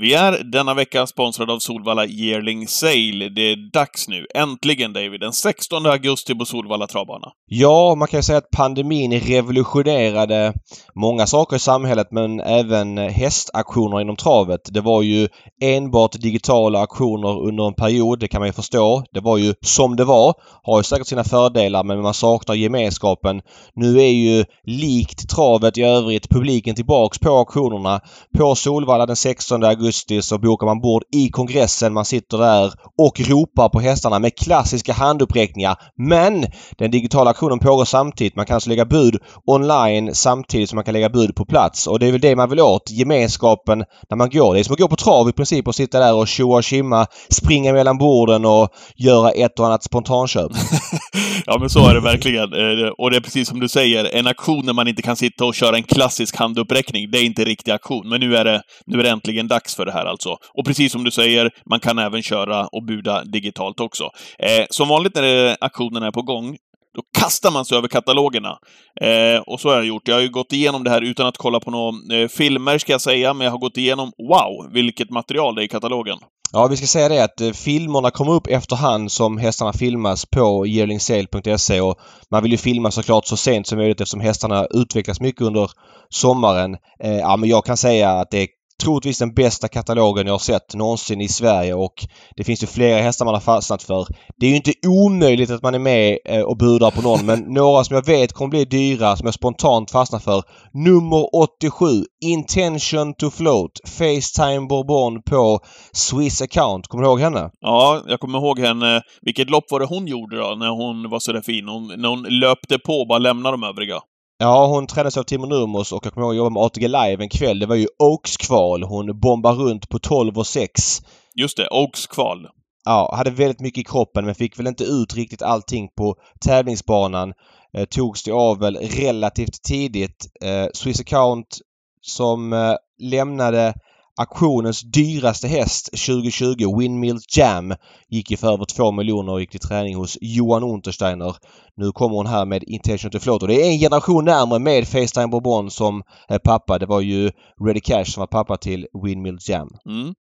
Vi är denna vecka sponsrade av Solvalla Yearling Sale. Det är dags nu, äntligen David, den 16 augusti på Solvalla travbana. Ja, man kan ju säga att pandemin revolutionerade många saker i samhället men även hästaktioner inom travet. Det var ju enbart digitala auktioner under en period, det kan man ju förstå. Det var ju som det var. Har ju säkert sina fördelar men man saknar gemenskapen. Nu är ju likt travet i övrigt publiken tillbaks på auktionerna. På Solvalla den 16 augusti augusti så bokar man bord i kongressen. Man sitter där och ropar på hästarna med klassiska handuppräckningar. Men den digitala auktionen pågår samtidigt. Man kan alltså lägga bud online samtidigt som man kan lägga bud på plats. Och det är väl det man vill åt. Gemenskapen när man går. Det är som att gå på trav i princip och sitta där och tjoa och kimma, springa mellan borden och göra ett och annat spontanköp. ja men så är det verkligen. Eh, och det är precis som du säger, en auktion när man inte kan sitta och köra en klassisk handuppräckning, det är inte riktig auktion. Men nu är det, nu är det äntligen dags för det här alltså. Och precis som du säger, man kan även köra och buda digitalt också. Eh, som vanligt när aktionen är på gång, då kastar man sig över katalogerna. Eh, och så har jag gjort. Jag har ju gått igenom det här utan att kolla på några eh, filmer, ska jag säga, men jag har gått igenom, wow, vilket material det är i katalogen. Ja, vi ska säga det att eh, filmerna kommer upp efterhand som hästarna filmas på yearlingsale.se och man vill ju filma såklart så sent som möjligt eftersom hästarna utvecklas mycket under sommaren. Eh, ja, men jag kan säga att det är troligtvis den bästa katalogen jag har sett någonsin i Sverige och det finns ju flera hästar man har fastnat för. Det är ju inte omöjligt att man är med eh, och budar på någon men några som jag vet kommer bli dyra som jag spontant fastnar för. Nummer 87 Intention to Float Facetime Bourbon på Swiss Account. Kommer du ihåg henne? Ja, jag kommer ihåg henne. Vilket lopp var det hon gjorde då när hon var sådär fin? Hon, när hon löpte på och bara lämnade de övriga. Ja, hon tränades av Timo Nurmos och jag kommer ihåg att jobba med ATG Live en kväll. Det var ju Oaks-kval. Hon bombade runt på 12 och 6. Just det, Oaks-kval. Ja, hade väldigt mycket i kroppen men fick väl inte ut riktigt allting på tävlingsbanan. Eh, togs det av väl relativt tidigt. Eh, Swiss Account som eh, lämnade Aktionens dyraste häst 2020, Windmill Jam, gick ju för över 2 miljoner och gick till träning hos Johan Untersteiner. Nu kommer hon här med Intention to Float och det är en generation närmare med Facetime Bourbon som pappa. Det var ju Ready Cash som var pappa till Windmill Jam. Mm.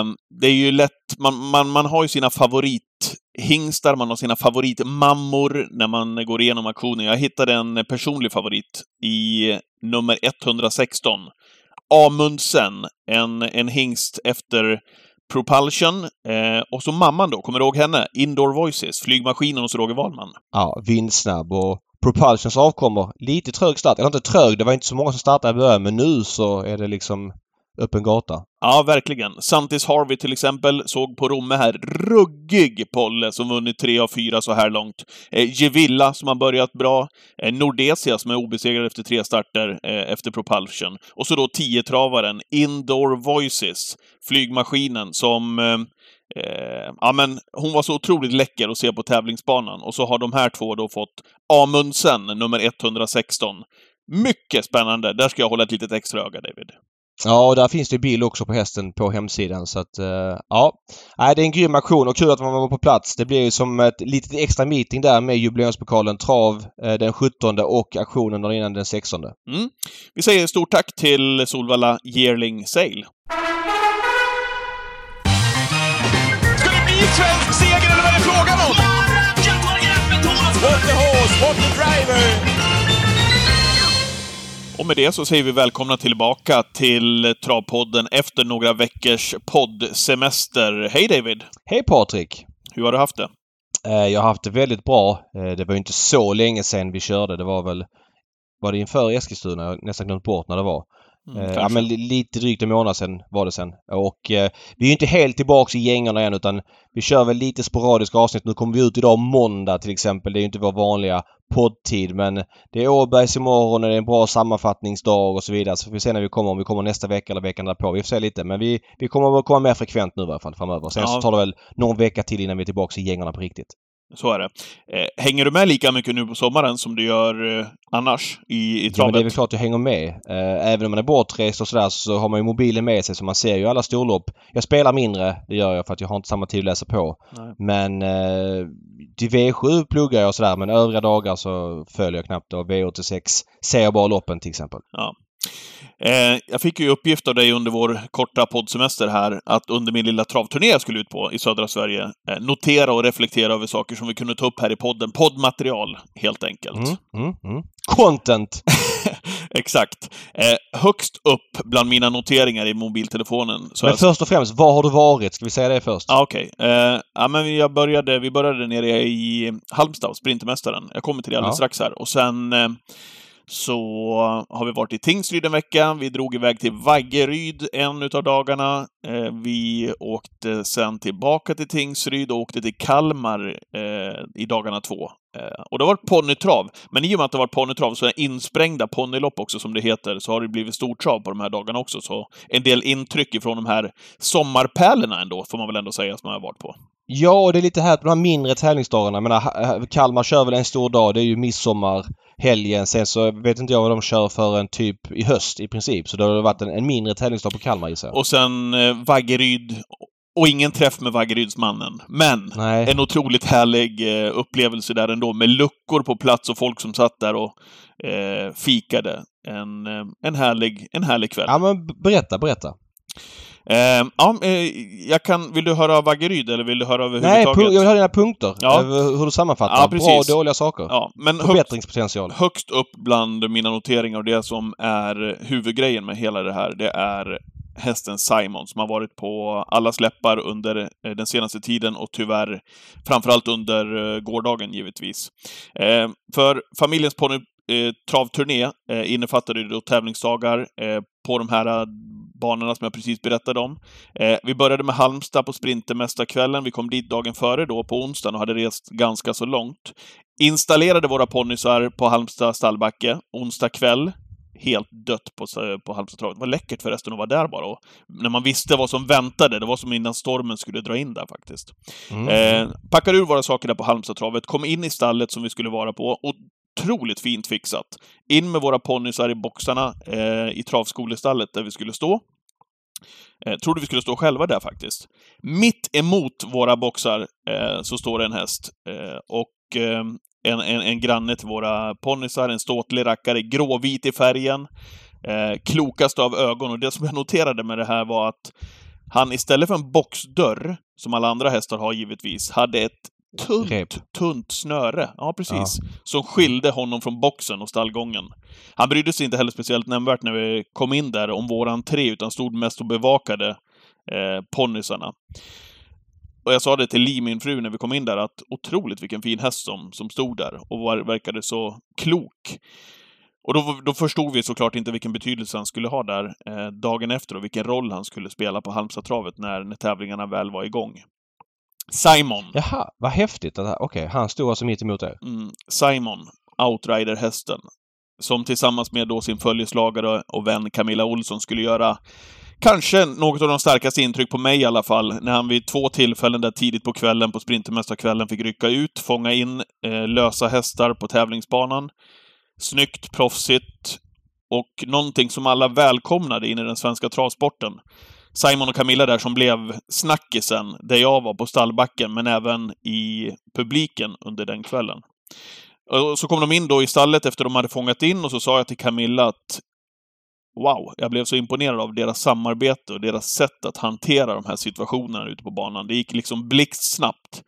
Um, det är ju lätt, man, man, man har ju sina favorithingstar, man har sina favoritmammor när man går igenom auktionen. Jag hittade en personlig favorit i nummer 116. Amundsen, en, en hingst efter Propulsion. Eh, och så mamman då, kommer du ihåg henne? Indoor Voices, flygmaskinen hos Roger Wahlman. Ja, vindsnabb och Propulsions avkommer. Lite trög start. Eller inte trög, det var inte så många som startade i början, men nu så är det liksom öppen gata. Ja, verkligen. Santis Harvey till exempel såg på Romme här. Ruggig Polle som vunnit tre av fyra så här långt. Eh, Gevilla som har börjat bra. Eh, Nordesia som är obesegrad efter tre starter eh, efter Propulsion. Och så då tiotravaren, Indoor Voices, flygmaskinen som eh, eh, ja, men hon var så otroligt läcker att se på tävlingsbanan. Och så har de här två då fått Amundsen, nummer 116. Mycket spännande! Där ska jag hålla ett litet extra öga, David. Ja, och där finns det bild också på hästen på hemsidan så att uh, ja. Nej, det är en grym aktion och kul att man var på plats. Det blir ju som ett litet extra meeting där med jubileumspokalen Trav uh, den 17 och aktionen innan den 16. Mm. Vi säger stort tack till Solvalla Yearling Sale. Ska det bli svensk seger eller vad är det frågan om? What the horse, what the driver! Och med det så säger vi välkomna tillbaka till Travpodden efter några veckors poddsemester. Hej David! Hej Patrik! Hur har du haft det? Eh, jag har haft det väldigt bra. Eh, det var inte så länge sedan vi körde. Det var väl... Var det inför Eskilstuna? Jag har nästan glömt bort när det var. Mm, eh, ja, men lite drygt en månad sedan var det sen. Och eh, vi är inte helt tillbaks i gängorna än utan vi kör väl lite sporadiska avsnitt. Nu kommer vi ut idag måndag till exempel. Det är inte vår vanliga poddtid men det är Åbergs imorgon och det är en bra sammanfattningsdag och så vidare. Så får vi se när vi kommer, om vi kommer nästa vecka eller veckan därpå. Vi får se lite men vi, vi kommer att komma mer frekvent nu i alla fall framöver. Sen ja. så tar det väl någon vecka till innan vi är tillbaka i gängorna på riktigt. Så är det. Eh, hänger du med lika mycket nu på sommaren som du gör eh, annars i, i travet? Ja, det är väl klart jag hänger med. Eh, även om man är bortrest och sådär så har man ju mobilen med sig så man ser ju alla storlopp. Jag spelar mindre, det gör jag för att jag har inte samma tid att läsa på. Nej. Men eh, till V7 pluggar jag och sådär men övriga dagar så följer jag knappt och V86 ser jag bara loppen till exempel. Ja. Eh, jag fick ju uppgift av dig under vår korta poddsemester här att under min lilla travturné jag skulle ut på i södra Sverige eh, notera och reflektera över saker som vi kunde ta upp här i podden. Poddmaterial, helt enkelt. Mm, mm, mm. Content! Exakt. Eh, högst upp bland mina noteringar i mobiltelefonen. Så Men jag... först och främst, var har du varit? Ska vi säga det först? Ah, Okej. Eh, ja, men jag började, vi började nere i Halmstad, Sprintermästaren. Jag kommer till det alldeles Ja. strax här. Och sen eh, så har vi varit i Tingsryd en vecka. Vi drog iväg till Vaggeryd en utav dagarna. Eh, vi åkte sen tillbaka till Tingsryd och åkte till Kalmar eh, i dagarna två. Eh, och det var ponnytrav. Men i och med att det var ponnytrav så är insprängda ponnylopp också, som det heter, så har det blivit stortrav på de här dagarna också. Så en del intryck ifrån de här sommarpärlorna ändå, får man väl ändå säga, som jag har varit på. Ja, och det är lite här på de här mindre tävlingsdagarna. Jag menar, Kalmar kör väl en stor dag. Det är ju midsommar midsommarhelgen. Sen så vet inte jag vad de kör för en typ i höst i princip. Så det har varit en, en mindre tävlingsdag på Kalmar gissar jag. Och sen eh, Vaggeryd. Och ingen träff med Vaggerydsmannen. Men Nej. en otroligt härlig eh, upplevelse där ändå, med luckor på plats och folk som satt där och eh, fikade. En, eh, en, härlig, en härlig kväll. Ja men berätta, berätta. Eh, ja, eh, jag kan, vill du höra av Vaggeryd eller vill du höra Nej, överhuvudtaget? pu- jag vill ha dina punkter. Ja. Över Hur du sammanfattar. Ja, Bra och dåliga saker. Ja, men högst, Förbättringspotential. högst upp bland mina noteringar och det som är huvudgrejen med hela det här, det är hästen Simon som har varit på alla släppar under eh, den senaste tiden och tyvärr framförallt under eh, gårdagen givetvis. Eh, För familjens ponny eh, travturné eh, innefattade då tävlingsdagar eh, på de här eh, banorna som jag precis berättade om. Eh, Vi började med Halmstad på Sprintermästarkvällen. Vi kom dit dagen före då på onsdagen och hade rest ganska så långt. Installerade våra ponnysar på Halmstad stallbacke onsdag kväll. Helt dött på, på Halmstadtravet. Det var läckert förresten att vara där bara. Och när man visste vad som väntade, det var som innan stormen skulle dra in där faktiskt. Mm. Eh, packade ur våra saker där på Halmstadtravet, kom in i stallet som vi skulle vara på. Otroligt fint fixat. In med våra ponnysar i boxarna eh, i travskolestallet där vi skulle stå. Eh, trodde vi skulle stå själva där faktiskt. Mitt emot våra boxar eh, så står det en häst. Eh, och eh, en, en, en granne till våra ponnysar, en ståtlig rackare, gråvit i färgen. Eh, klokast av ögon. Och det som jag noterade med det här var att han istället för en boxdörr, som alla andra hästar har givetvis, hade ett tunt, Rep. tunt snöre. Ja, precis. Som skilde honom från boxen och stallgången. Han brydde sig inte heller speciellt nämnvärt när vi kom in där om vår entré, utan stod mest och bevakade eh, ponnysarna. Och jag sa det till Li, min fru, när vi kom in där, att otroligt vilken fin häst som, som stod där och var, verkade så klok. Och då, då förstod vi såklart inte vilken betydelse han skulle ha där eh, dagen efter och vilken roll han skulle spela på Halmstadtravet när, när tävlingarna väl var igång. Simon. Jaha, vad häftigt. Okej, han stod alltså mitt emot er. Mm, Simon, outrider-hästen, som tillsammans med då sin följeslagare och vän Camilla Olsson skulle göra kanske något av de starkaste intryck på mig i alla fall, när han vid två tillfällen där tidigt på kvällen, på Sprintermästarkvällen, fick rycka ut, fånga in eh, lösa hästar på tävlingsbanan. Snyggt, proffsigt och någonting som alla välkomnade in i den svenska travsporten. Simon och Camilla där som blev snackisen där jag var på stallbacken, men även i publiken under den kvällen. Och så kom de in då i stallet efter de hade fångat in och så sa jag till Camilla att Wow, jag blev så imponerad av deras samarbete och deras sätt att hantera de här situationerna ute på banan. Det gick liksom blixtsnabbt.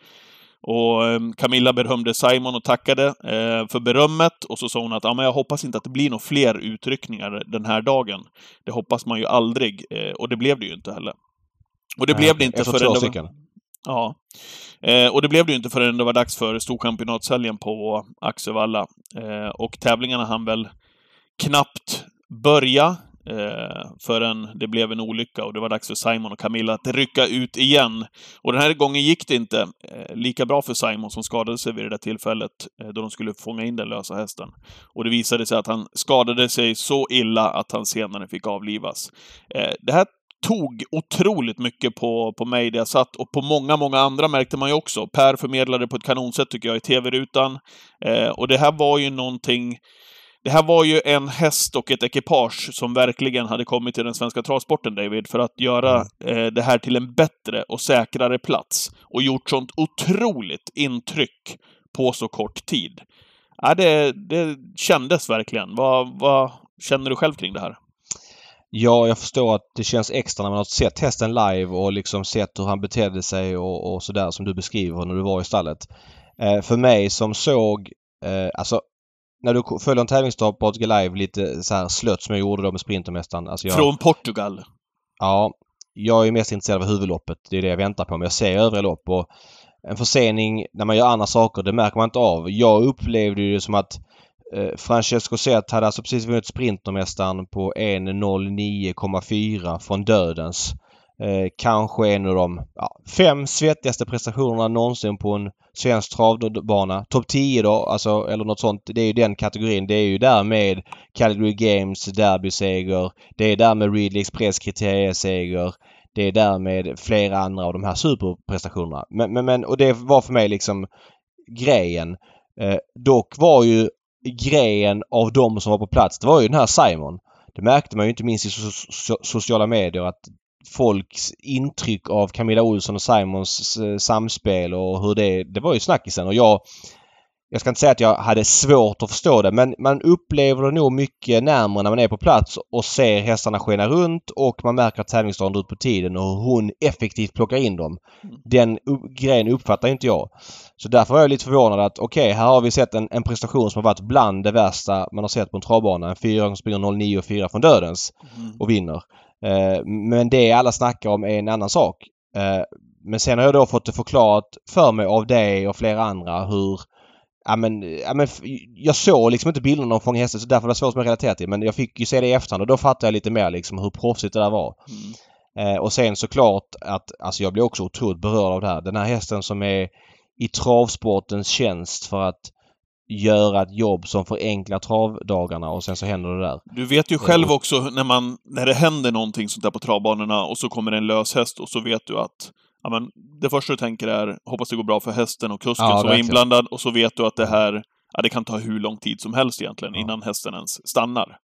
Och eh, Camilla berömde Simon och tackade eh, för berömmet och så sa hon att ja, men jag hoppas inte att det blir några fler utryckningar den här dagen. Det hoppas man ju aldrig eh, och det blev det ju inte heller. Och det Nej, blev det inte förrän det var. Ja. Eh, och det blev det ju inte förrän det var dags för Storchampionatshelgen på Axevalla. Eh, och tävlingarna hann väl knappt börja eh, förrän det blev en olycka och det var dags för Simon och Camilla att rycka ut igen. Och den här gången gick det inte eh, lika bra för Simon som skadade sig vid det där tillfället eh, då de skulle fånga in den lösa hästen. Och det visade sig att han skadade sig så illa att han senare fick avlivas. Eh, det här tog otroligt mycket på, på mig där jag satt och på många, många andra märkte man ju också. Per förmedlade på ett kanonsätt tycker jag i tv-rutan. Eh, och det här var ju någonting det här var ju en häst och ett ekipage som verkligen hade kommit till den svenska travsporten, David, för att göra eh, det här till en bättre och säkrare plats. Och gjort sånt otroligt intryck på så kort tid. Ja, det, det kändes verkligen. Vad, vad känner du själv kring det här? Ja, jag förstår att det känns extra när man har sett hästen live och liksom sett hur han betedde sig och, och sådär som du beskriver när du var i stallet. Eh, för mig som såg, eh, alltså när du följer en tävlingsdag på ATG Live lite så här slött som jag gjorde då med Sprintermästaren. Alltså jag, Från Portugal. Ja, jag är mest intresserad av huvudloppet. Det är det jag väntar på. Men jag ser övriga lopp och en försening när man gör andra saker, det märker man inte av. Jag upplevde det som att eh, Francesco Zet hade alltså precis vunnit Sprintermästaren på 1.09,4 från dödens. Eh, kanske en av de ja, fem svettigaste prestationerna någonsin på en svensk travbana. Topp 10 då, alltså, eller något sånt. Det är ju den kategorin. Det är ju där med Calgary Games derbyseger. Det är där med Ridley Express kriterieseger. Det är där med flera andra av de här superprestationerna. Men, men, men och det var för mig liksom grejen. Eh, dock var ju grejen av de som var på plats, det var ju den här Simon. Det märkte man ju inte minst i so so sociala medier att folks intryck av Camilla Olsson och Simons eh, samspel och hur det... Det var ju snackisen och jag... Jag ska inte säga att jag hade svårt att förstå det men man upplever det nog mycket närmare när man är på plats och ser hästarna skena runt och man märker att tävlingsdagen drar ut på tiden och hur hon effektivt plockar in dem. Mm. Den grejen uppfattar inte jag. Så därför var jag lite förvånad att okej, okay, här har vi sett en, en, prestation som har varit bland det värsta man har sett på en travbana. En fyra som springer 09 och 4 från dödens mm. och vinner. Eh, men det alla snackar om är en annan sak. Eh, men sen har jag då fått det förklarat för mig av dig och flera andra hur Ja men, ja men jag såg liksom inte bilderna av Fånga hästar så därför var det svårt att relatera till. Men jag fick ju se det i efterhand och då fattade jag lite mer liksom hur proffsigt det där var. Mm. Eh, och sen såklart att, alltså jag blev också otroligt berörd av det här. Den här hästen som är i travsportens tjänst för att göra ett jobb som förenklar travdagarna och sen så händer det där. Du vet ju själv också när man, när det händer någonting sånt där på travbanorna och så kommer en lös häst och så vet du att ja, men, det första du tänker är hoppas det går bra för hästen och kusken ja, som är inblandad och så vet du att det här, ja det kan ta hur lång tid som helst egentligen ja. innan hästen ens stannar.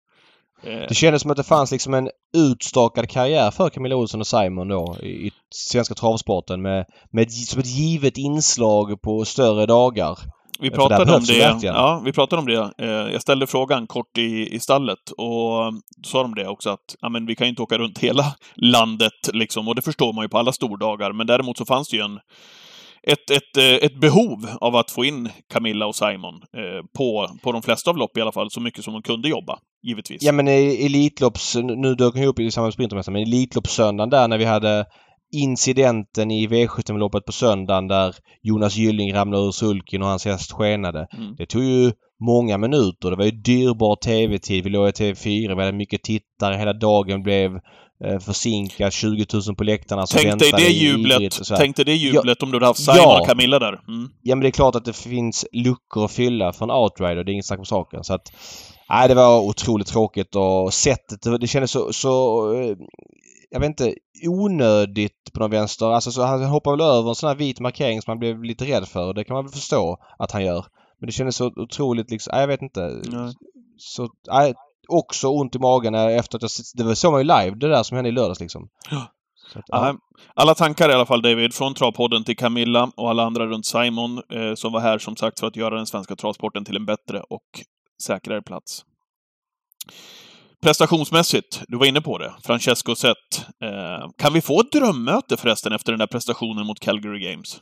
Eh. Det kändes som att det fanns liksom en utstakad karriär för Camilla Olsson och Simon då i, i svenska travsporten med, med som ett givet inslag på större dagar. Vi pratade om det. Ja, vi pratade om det. Eh, jag ställde frågan kort i, i stallet och sa de det också att ja, men vi kan ju inte åka runt hela landet liksom och det förstår man ju på alla stordagar. Men däremot så fanns det ju en ett, ett, eh, ett behov av att få in Camilla och Simon eh, på, på de flesta av lopp i alla fall, så mycket som de kunde jobba, givetvis. Ja men Elitlopps, nu dök hon ihop i samband med Sprintermästaren, men Elitloppssöndagen där när vi hade incidenten i V75-loppet på söndagen där Jonas Gylling ramlade ur sulken och hans häst skenade. Mm. Det tog ju många minuter. Det var ju dyrbar TV-tid. Vi låg i TV4. Vi hade mycket tittare. Hela dagen blev eh, försinkad. 20 000 på läktarna som Tänk dig det jublet, tänk dig det jublet ja, om du hade haft Simon ja, och Camilla där. Mm. Ja men det är klart att det finns luckor att fylla från Outrider. Det är inget snack om saken. Så att, Nej, det var otroligt tråkigt och sättet, det kändes så, så eh, jag vet inte, onödigt på någon vänster. Alltså så han hoppar väl över en sån här vit markering som man blev lite rädd för. Det kan man väl förstå att han gör. Men det kändes så otroligt liksom, nej, jag vet inte. Nej. Så, nej, också ont i magen efter att jag, det var så man ju live det där som hände i lördags liksom. Ja. Att, ja. Alla tankar i alla fall David, från Travpodden till Camilla och alla andra runt Simon eh, som var här som sagt för att göra den svenska travsporten till en bättre och säkrare plats. Prestationsmässigt, du var inne på det, Francesco Zet. Eh, kan vi få ett drömmöte förresten efter den där prestationen mot Calgary Games?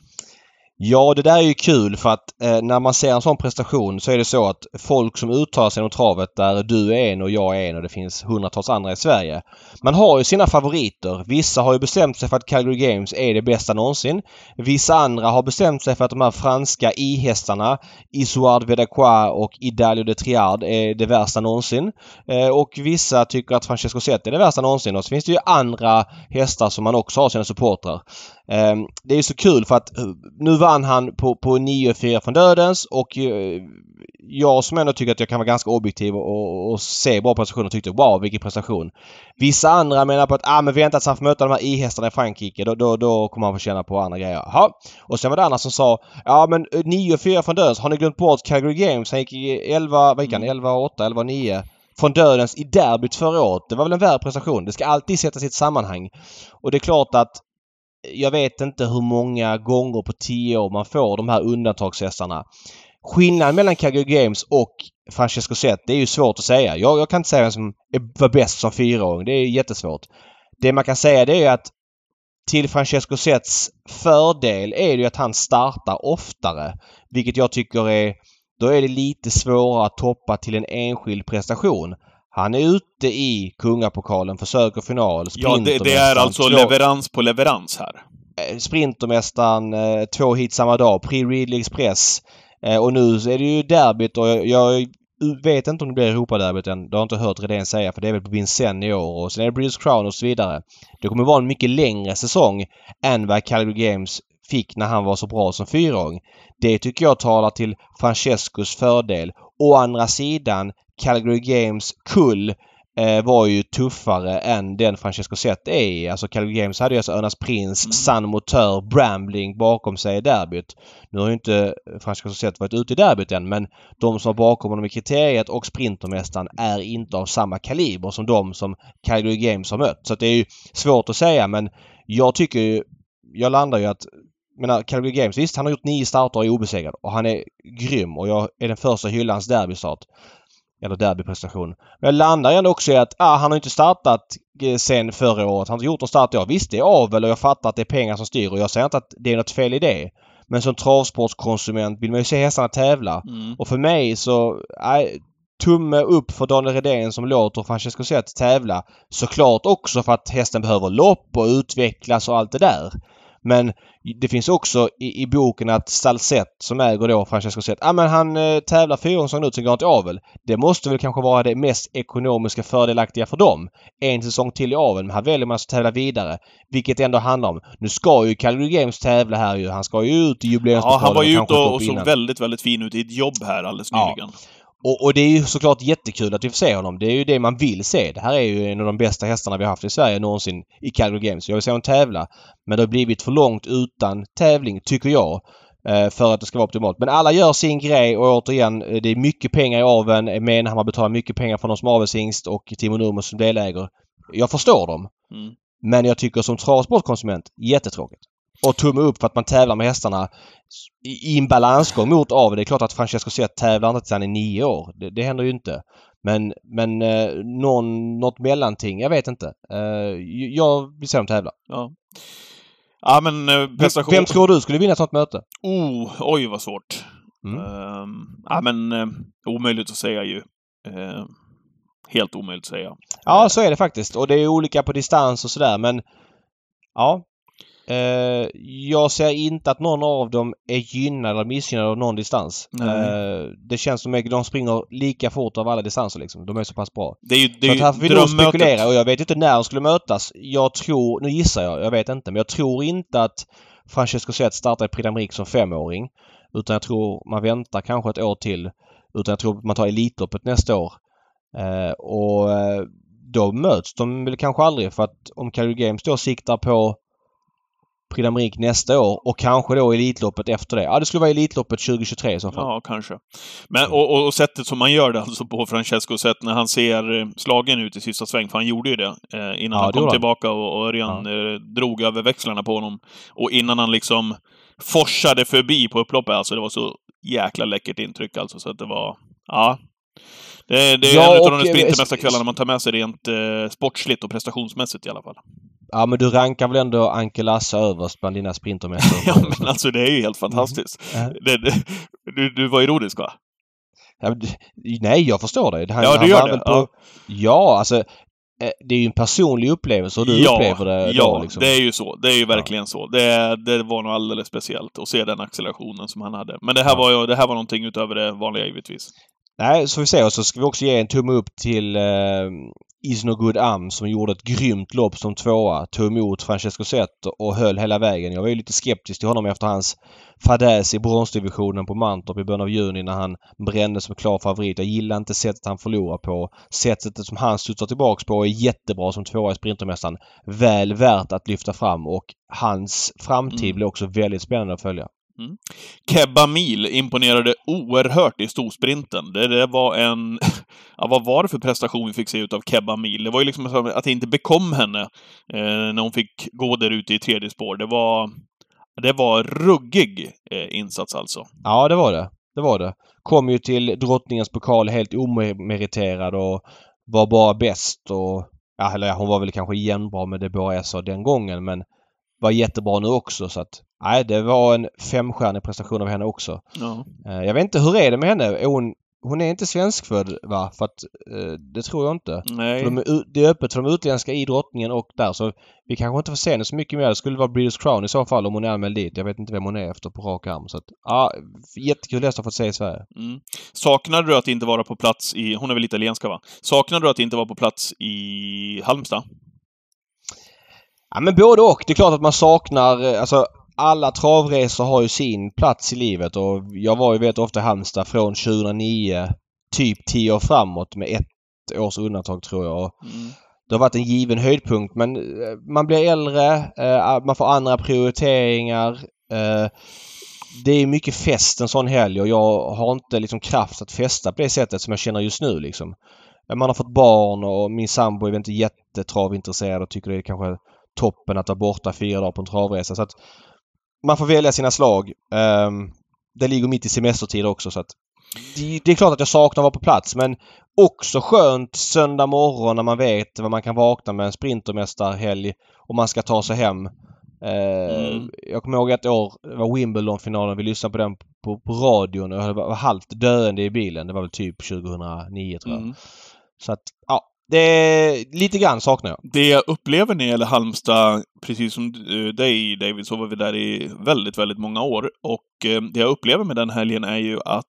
Ja, det där är ju kul för att eh, när man ser en sån prestation så är det så att folk som uttalar sig om travet där du är en och jag är en och det finns hundratals andra i Sverige. Man har ju sina favoriter. Vissa har ju bestämt sig för att Calgary Games är det bästa någonsin. Vissa andra har bestämt sig för att de här franska i-hästarna Isoard Vedacqua och Idalio de Triard är det värsta någonsin. Eh, och vissa tycker att Francesco Zet är det värsta någonsin. Och så finns det ju andra hästar som man också har sina supportrar. Ehm, det är så kul för att eh, nu vann han på, på 9-4 från dödens och eh, jag som ändå tycker att jag kan vara ganska objektiv och, och se bra prestationer tyckte wow vilken prestation. Vissa andra menar på att ah, men vänta tills han får möta de här i-hästarna i Frankrike. Då, då, då kommer han få känna på andra grejer. Jaha. Och sen var det andra som sa ja men 9-4 eh, från dödens. Har ni glömt bort Calgary Games? Han gick i 11, vad gick han? 11-8, 11-9 från dödens i derbyt förra året. Det var väl en värd prestation. Det ska alltid sättas i ett sammanhang. Och det är klart att jag vet inte hur många gånger på tio år man får de här undantagshästarna. skillnaden mellan Calgary Games och Francesco Zet, det är ju svårt att säga. Jag, jag kan inte säga vem som var bäst som fyraåring. Det är jättesvårt. Det man kan säga det är att till Francesco Zets fördel är det ju att han startar oftare. Vilket jag tycker är... Då är det lite svårare att toppa till en enskild prestation. Han är ute i kungapokalen, försöker final, Ja, det, det är alltså två- leverans på leverans här. eh, Sprintermästaren, eh, två hit samma dag, Pre Ridley Express. Eh, och nu är det ju derbyt och jag, jag vet inte om det blir Europaderbyt än. Det har jag inte hört Redén säga för det är väl på Vincennes i år och sen är det British Crown och så vidare. Det kommer vara en mycket längre säsong än vad Calgary Games fick när han var så bra som fyraåring. Det tycker jag talar till Francescos fördel. Å andra sidan, Calgary Games kull eh, var ju tuffare än den Francesco Zet är. Alltså Calgary Games hade ju alltså Örnas Prins, Mm. San Motör, Brambling bakom sig i derbyt. Nu har ju inte Francesco Zet varit ute i derbyt än men de som var bakom honom i kriteriet och Sprintermästaren är inte av samma kaliber som de som Calgary Games har mött. Så det är ju svårt att säga men jag tycker ju... Jag landar ju att menar, Calgary Games, visst han har gjort nio starter och är obesegrad och han är grym och jag är den första att hylla hans derbystart. Eller derbyprestation. Men jag landar ändå också i att ah, han har inte startat eh, sen förra året. Han har inte gjort någon start i år. Visst, det är avel och jag fattar att det är pengar som styr och jag säger inte att det är något fel i det. Men som travsportskonsument vill man ju se hästarna tävla. Mm. Och för mig så... Nej, tumme upp för Daniel Redén som låter Francesco Zet tävla. Såklart också för att hästen behöver lopp och utvecklas och allt det där. Men det finns också i, i boken att Stalsett som äger då Francesco Zet, ja men han eh, tävlar fyra gånger nu sen går han till avel. Det måste väl kanske vara det mest ekonomiska fördelaktiga för dem. En säsong till i avel men här väljer man att tävla vidare. Vilket det ändå handlar om. Nu ska ju Calgary Games tävla här ju. Han ska ju ut i Ja, jubileumspokalen han var ju ute och, och såg väldigt, väldigt fin ut i ett jobb här alldeles Ja. Och, och det är ju såklart jättekul att vi får se honom. Det är ju det man vill se. Det här är ju en av de bästa hästarna vi har haft i Sverige någonsin i Calgary Games. Jag vill se honom tävla. Men det har blivit för långt utan tävling, tycker jag. eh, För att det ska vara optimalt. Men alla gör sin grej och återigen, eh, det är mycket pengar i aveln. Menhammar betalar mycket pengar för någon som avelshingst och Timo Nurmos som delägare. Jag förstår dem. Mm. Men jag tycker som travsportkonsument, jättetråkigt. Och tumme upp för att man tävlar med hästarna i, en balansgång mot avel. Det är klart att Francesco Zet tävlar inte tills han är nio år. Det, det händer ju inte. Men, men eh, någon, något mellanting, jag vet inte. Eh, jag vill se dem tävla. Ja. Ja, men eh, prestation... Vem tror du skulle vinna ett sånt möte? Oh, oj vad svårt. Mm. Ehm, ja, men eh, omöjligt att säga ju. Eh, helt omöjligt att säga. Ja, så är det faktiskt. Och det är olika på distans och sådär men... Ja. Eh, jag ser inte att någon av dem är gynnad eller missgynnad av någon distans. Eh, det känns som att de springer lika fort av alla distanser liksom. De är så pass bra. Det är ju, det Så är att här får vi nog spekulera och jag vet inte när de skulle mötas. Jag tror, nu gissar jag, jag vet inte, men jag tror inte att Francesco Zet startar i Prix som femåring. Utan jag tror man väntar kanske ett år till. Utan jag tror man tar Elitloppet nästa år. Eh, och då möts de väl kanske aldrig för att om Calgary Games då siktar på Prix d'Amérique nästa år och kanske då Elitloppet efter det. Ja, det skulle vara Elitloppet 2023 i så fall. Ja, kanske. Men, och, och, och sättet som man gör det alltså på Francesco sätt när han ser eh, slagen ut i sista sväng, för han gjorde ju det eh, innan Ja, han kom tillbaka och, och Örjan eh, drog över växlarna på honom. Och innan han liksom forsade förbi på upploppet, alltså det var så jäkla läckert intryck alltså, så att det var... Ja. Det, det är Ja, en av och, de eh, sprintermästarkvällarna man tar med sig rent eh, sportsligt och prestationsmässigt i alla fall. Ja, men du rankar väl ändå Anke Lasse överst bland dina sprintermästare? Ja, men alltså det är ju helt fantastiskt. Ja. Det, det, du, du var ironisk va? Ja, nej, jag förstår det. Han, Ja, du gör det, På, ja. ja, alltså eh, det är ju en personlig upplevelse och du upplever det ja, då liksom. det är ju så. Det är ju verkligen så. Det, det var nog alldeles speciellt att se den accelerationen som han hade. Men det här, Ja. var, ju, det här var någonting utöver det vanliga givetvis. Nej, så vi. Och så ska vi också ge en tumme upp till eh, Is No Good Am som gjorde ett grymt lopp som tvåa. Tog emot Francesco Zet och höll hela vägen. Jag var ju lite skeptisk till honom efter hans fadäs i bronsdivisionen på Mantorp i början av juni när han brändes som klar favorit. Jag gillar inte sättet han förlorar på. Sättet som han studsar tillbaks på är jättebra som tvåa i Sprintermästaren. Väl värt att lyfta fram och hans framtid Mm. blir också väldigt spännande att följa. Mm. Kebba Mil imponerade oerhört i storsprinten. Det, det var en... Ja, vad var det för prestation vi fick se ut av Kebba Mil? Det var ju liksom att det inte bekom henne eh, när hon fick gå där ute i tredje spår. Det var... Det var ruggig eh, insats alltså. Ja, det var det. det var det. Kom ju till drottningens pokal helt omeriterad och var bara bäst och... Ja, eller hon var väl kanske jämnbra med det båda jag sa den gången men var jättebra nu också så att... Nej, det var en femstjärnig prestation av henne också. Ja. Eh, Jag vet inte, hur är det med henne? Är hon, hon är inte svenskfödd va? För att, eh, det tror jag inte. Nej. För de det är öppet för de utländska i drottningen och där så vi kanske inte får se henne så mycket mer. Det skulle vara British Crown i så fall om hon är anmäld dit. Jag vet inte vem hon är efter på rak arm. Så att, ja, jättekul att få se i Sverige. Mm. Saknade du att inte vara på plats i... Hon är väl italienska, va? Saknade du att inte vara på plats i Halmstad? Ja men både och. Det är klart att man saknar, eh, alltså alla travresor har ju sin plats i livet och jag var ju vet ofta i Halmstad från 2009 typ 10 år framåt med ett års undantag tror jag. Mm. Det har varit en given höjdpunkt men eh, man blir äldre, eh, man får andra prioriteringar. Det är mycket fest en sån helg och jag har inte liksom kraft att festa på det sättet som jag känner just nu liksom. Man har fått barn och min sambo är inte jättetravintresserad och tycker det är kanske toppen att vara borta fyra dagar på en travresa. Så att man får välja sina slag. Ehm, det ligger mitt i semestertid också så att det, är klart att jag saknar att vara på plats men också skönt söndag morgon när man vet vad man kan vakna med en sprintermästarhelg och man ska ta sig hem. Eh, Mm. Jag kommer ihåg ett år, det var Wimbledon-finalen, vi lyssnade på den på, på radion och jag var halvt döende i bilen. Det var väl typ 2009 tror jag. Mm. Så att, ja. Det är, lite grann saknar jag. Det jag upplever när det gäller Halmstad, precis som eh, dig David, så var vi där i väldigt, väldigt många år. Och eh, det jag upplever med den helgen är ju att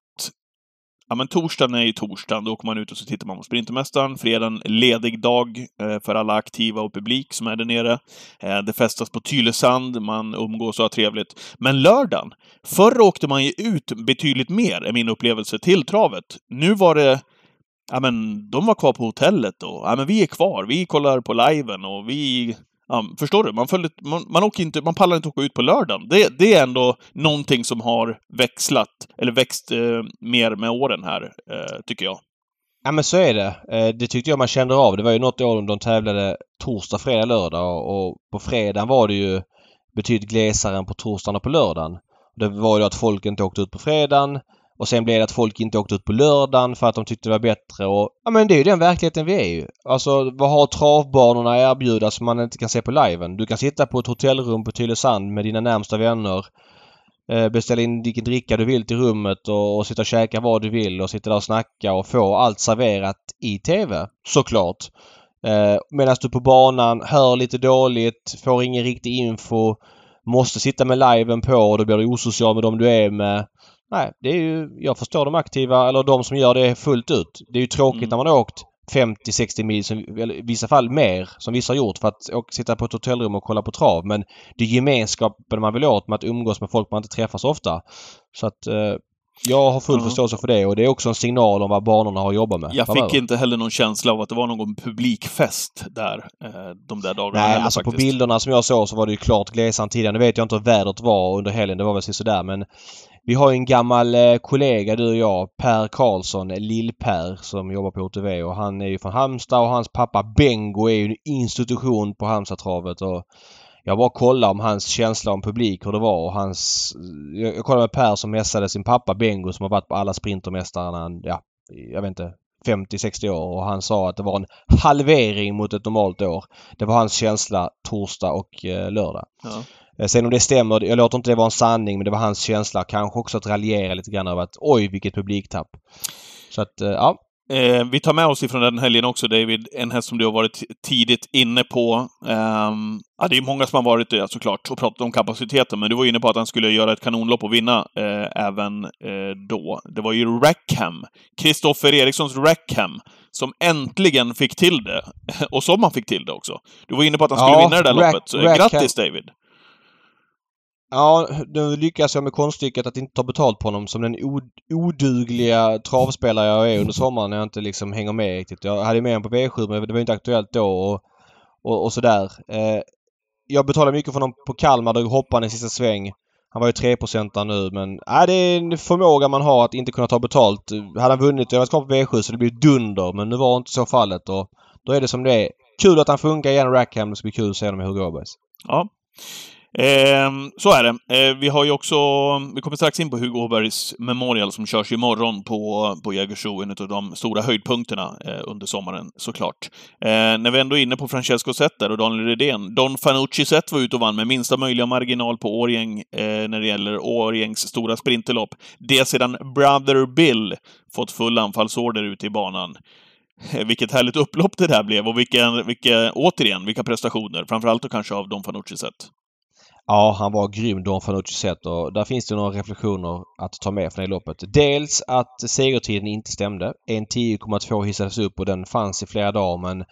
Ja men torsdagen är ju torsdagen, då åker man ut och så tittar man på Sprintermästaren. Fredagen, ledig dag eh, för alla aktiva och publik som är där nere. Det festas på Tylösand, man umgås och har trevligt. Men lördagen, förr åkte man ju ut betydligt mer, är min upplevelse, till travet. Nu var det Ja men, de var kvar på hotellet och ja men vi är kvar, vi kollar på liven och vi... Ja, förstår du? Man, följde, man, man, åker inte, man pallar inte åka ut på lördagen. Det, det är ändå någonting som har växlat, eller växt eh, mer med åren här, eh, tycker jag. Ja men så är det. Eh, det tyckte jag man kände av. Det var ju något år de tävlade torsdag, fredag, lördag och på fredagen var det ju betydligt glesare än på torsdagen och på lördagen. Det var ju att folk inte åkte ut på fredagen och sen blev det att folk inte åkte ut på lördagen för att de tyckte det var bättre och ja men det är ju den verkligheten vi är ju. Alltså vad har travbanorna att erbjuda som man inte kan se på liven? Du kan sitta på ett hotellrum på Tylösand med dina närmsta vänner eh, Beställa in vilken dricka du vill till rummet och, och sitta och käka vad du vill och sitta där och snacka och få allt serverat i TV. Såklart. Eh, Medan du på banan hör lite dåligt, får ingen riktig info, måste sitta med liven på och då blir du osocial med dem du är med. Nej, det är ju... Jag förstår de aktiva, eller de som gör det fullt ut. Det är ju tråkigt Mm. när man har åkt 50-60 mil, som, eller i vissa fall mer, som vissa har gjort för att åka, sitta på ett hotellrum och kolla på trav. Men det är gemenskapen man vill åt med att umgås med folk man inte träffar så ofta. Så att eh, jag har full Ja. förståelse för det och det är också en signal om vad banorna har att jobba med. Jag framöver. fick inte heller någon känsla av att det var någon publikfest där, eh, de där dagarna Nej, heller, alltså på faktiskt. bilderna som jag såg så var det ju klart glesare än tidigare. Nu vet jag inte hur vädret var under helgen. Det var väl sådär men vi har ju en gammal eh, kollega du och jag, Per Karlsson, eh, Lill-Per, som jobbar på OTV och han är ju från Halmstad och hans pappa Bengo är ju en institution på Halmstadtravet och jag bara kollade om hans känsla om publik, hur det var och hans... Eh, jag, kollade med Per som mässade sin pappa Bengo som har varit på alla Sprintermästarna, ja, jag vet inte, 50-60 år och han sa att det var en halvering mot ett normalt år. Det var hans känsla torsdag och lördag. Ja. Eh, Sen om det stämmer, jag låter inte det vara en sanning men det var hans känsla. Kanske också att raljera lite grann över att oj vilket publiktapp. Så att eh, ja. Eh, vi tar med oss ifrån den helgen också, David, en häst som du har varit tidigt inne på. Ehm, ja, det är många som har varit det såklart och pratat om kapaciteten, men du var inne på att han skulle göra ett kanonlopp och vinna eh, även eh, då. Det var ju Rackham, Kristoffer Erikssons Rackham, som äntligen fick till det. Och som han fick till det också. Du var inne på att han skulle Ja, vinna det där Rack- loppet. Så, Rackham- Grattis David! Ja, nu lyckas jag med konststycket att inte ta betalt på honom som den odugliga travspelare jag är under sommaren när jag inte liksom hänger med riktigt. Jag hade med honom på V7 men det var inte aktuellt då och, och, och sådär. Eh, jag betalade mycket för honom på Kalmar. Då hoppade han i sista sväng. Han var ju 3 där nu men äh, det är en förmåga man har att inte kunna ta betalt. Hade han vunnit, jag var kvar på V7 så det blir dunder men nu var inte så fallet och då är det som det är. Kul att han funkar igen Rackham. Det ska bli kul att se honom i Hugo Åbergs. Ja. Ehm, så är det. Ehm, vi har ju också, vi kommer strax in på Hugo Åbergs Memorial som körs imorgon på, på Jägersro, en av de stora höjdpunkterna eh, under sommaren såklart. Eh, när vi ändå är inne på Francesco Zetter och Daniel Redén. Don Fanucci Zet var ute och vann med minsta möjliga marginal på Årjäng eh, när det gäller Årjängs stora sprinterlopp. Det sedan Brother Bill fått full anfallsorder ute i banan. Eh, vilket härligt upplopp det där blev och vilka, vilka, återigen, vilka prestationer. Framförallt då kanske av Don Fanucci sett. Ja, han var grym Don Fanucci sett och där finns det några reflektioner att ta med från det loppet. Dels att segertiden inte stämde. 1.10,2 hissades upp och den fanns i flera dagar men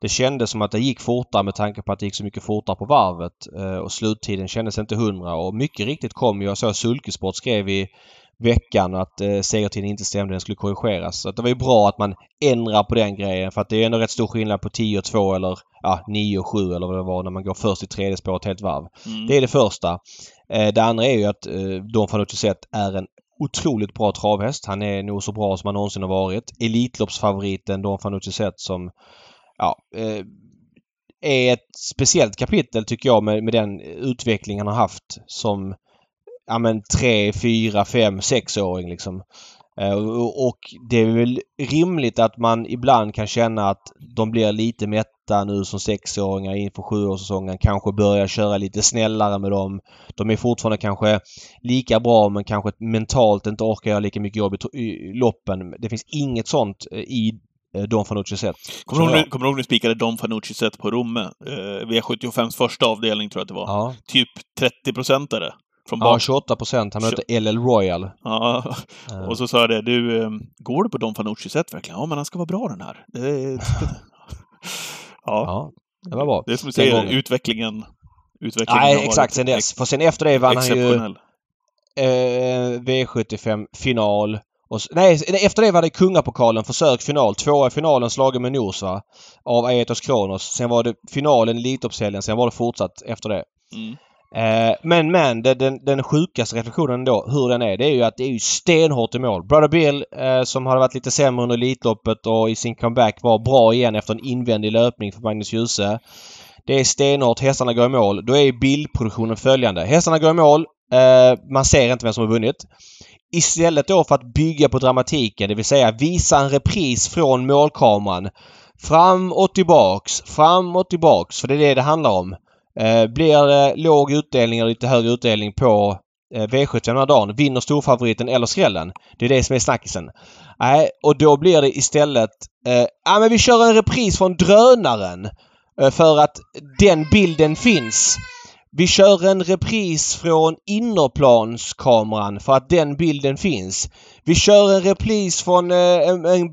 det kändes som att det gick fortare med tanke på att det gick så mycket fortare på varvet eh, och sluttiden kändes inte hundra och mycket riktigt kom ju, jag såg Sulkesport skrev i veckan att eh, segertiden inte stämde, den skulle korrigeras. Så det var ju bra att man ändrar på den grejen för att det är ändå rätt stor skillnad på 10 och 2 eller ja, 9 och 7 eller vad det var när man går först i tredje spåret helt varv. Mm. Det är det första. Eh, det andra är ju att eh, Don Fanucci Zet är en otroligt bra travhäst. Han är nog så bra som han någonsin har varit. Elitloppsfavoriten Don Fanucci Zet som ja, eh, är ett speciellt kapitel tycker jag med, med den utveckling han har haft som ja men 3, 4, 5, 6-åring liksom. Eh, och det är väl rimligt att man ibland kan känna att de blir lite mätta nu som sexåringar inför sjuårssäsongen. Kanske börjar köra lite snällare med dem. De är fortfarande kanske lika bra men kanske mentalt inte orkar göra lika mycket jobb i loppen. Det finns inget sånt eh, i eh, Don Fanucci set. Kommer du ihåg när du spikade Don Fanucci set på Romme? V75s första avdelning tror jag att det var. Ja. Typ 30 procentare. Från ja, 28 procent. Han mötte LL Royal. Ja, och så sa jag det. Du, ehm, går du på Don Fanucci sätt verkligen? Ja, men han ska vara bra den här. Det, ja. ja, det var bra. Det är som du säger, gången. utvecklingen. utvecklingen Nej, exakt sen dess. För sen efter det vann han ju eh, V75 final. Och, nej, efter det var det Kungapokalen, försök final. Tvåa i finalen slagen med Nors va? Av Aetos Kronos. Sen var det finalen, Elitloppshelgen. Sen var det fortsatt efter det. Mm. Eh, men men den, den sjukaste reflektionen då, hur den är, det är ju att det är ju stenhårt i mål. Brother Bill eh, som hade varit lite sämre under Elitloppet och i sin comeback var bra igen efter en invändig löpning för Magnus Djuse. Det är stenhårt, hästarna går i mål. Då är bildproduktionen följande. Hästarna går i mål. Eh, man ser inte vem som har vunnit. Istället då för att bygga på dramatiken, det vill säga visa en repris från målkameran. Fram och tillbaks, fram och tillbaks. För det är det det handlar om. Eh, blir det låg utdelning eller lite högre utdelning på eh, V75 den här dagen, vinner storfavoriten eller skrällen? Det är det som är snackisen. Nej, och då blir det istället... Eh, ja men vi kör en repris från drönaren. Eh, för att den bilden finns. Vi kör en repris från innerplanskameran för att den bilden finns. Vi kör en repris från eh, en, en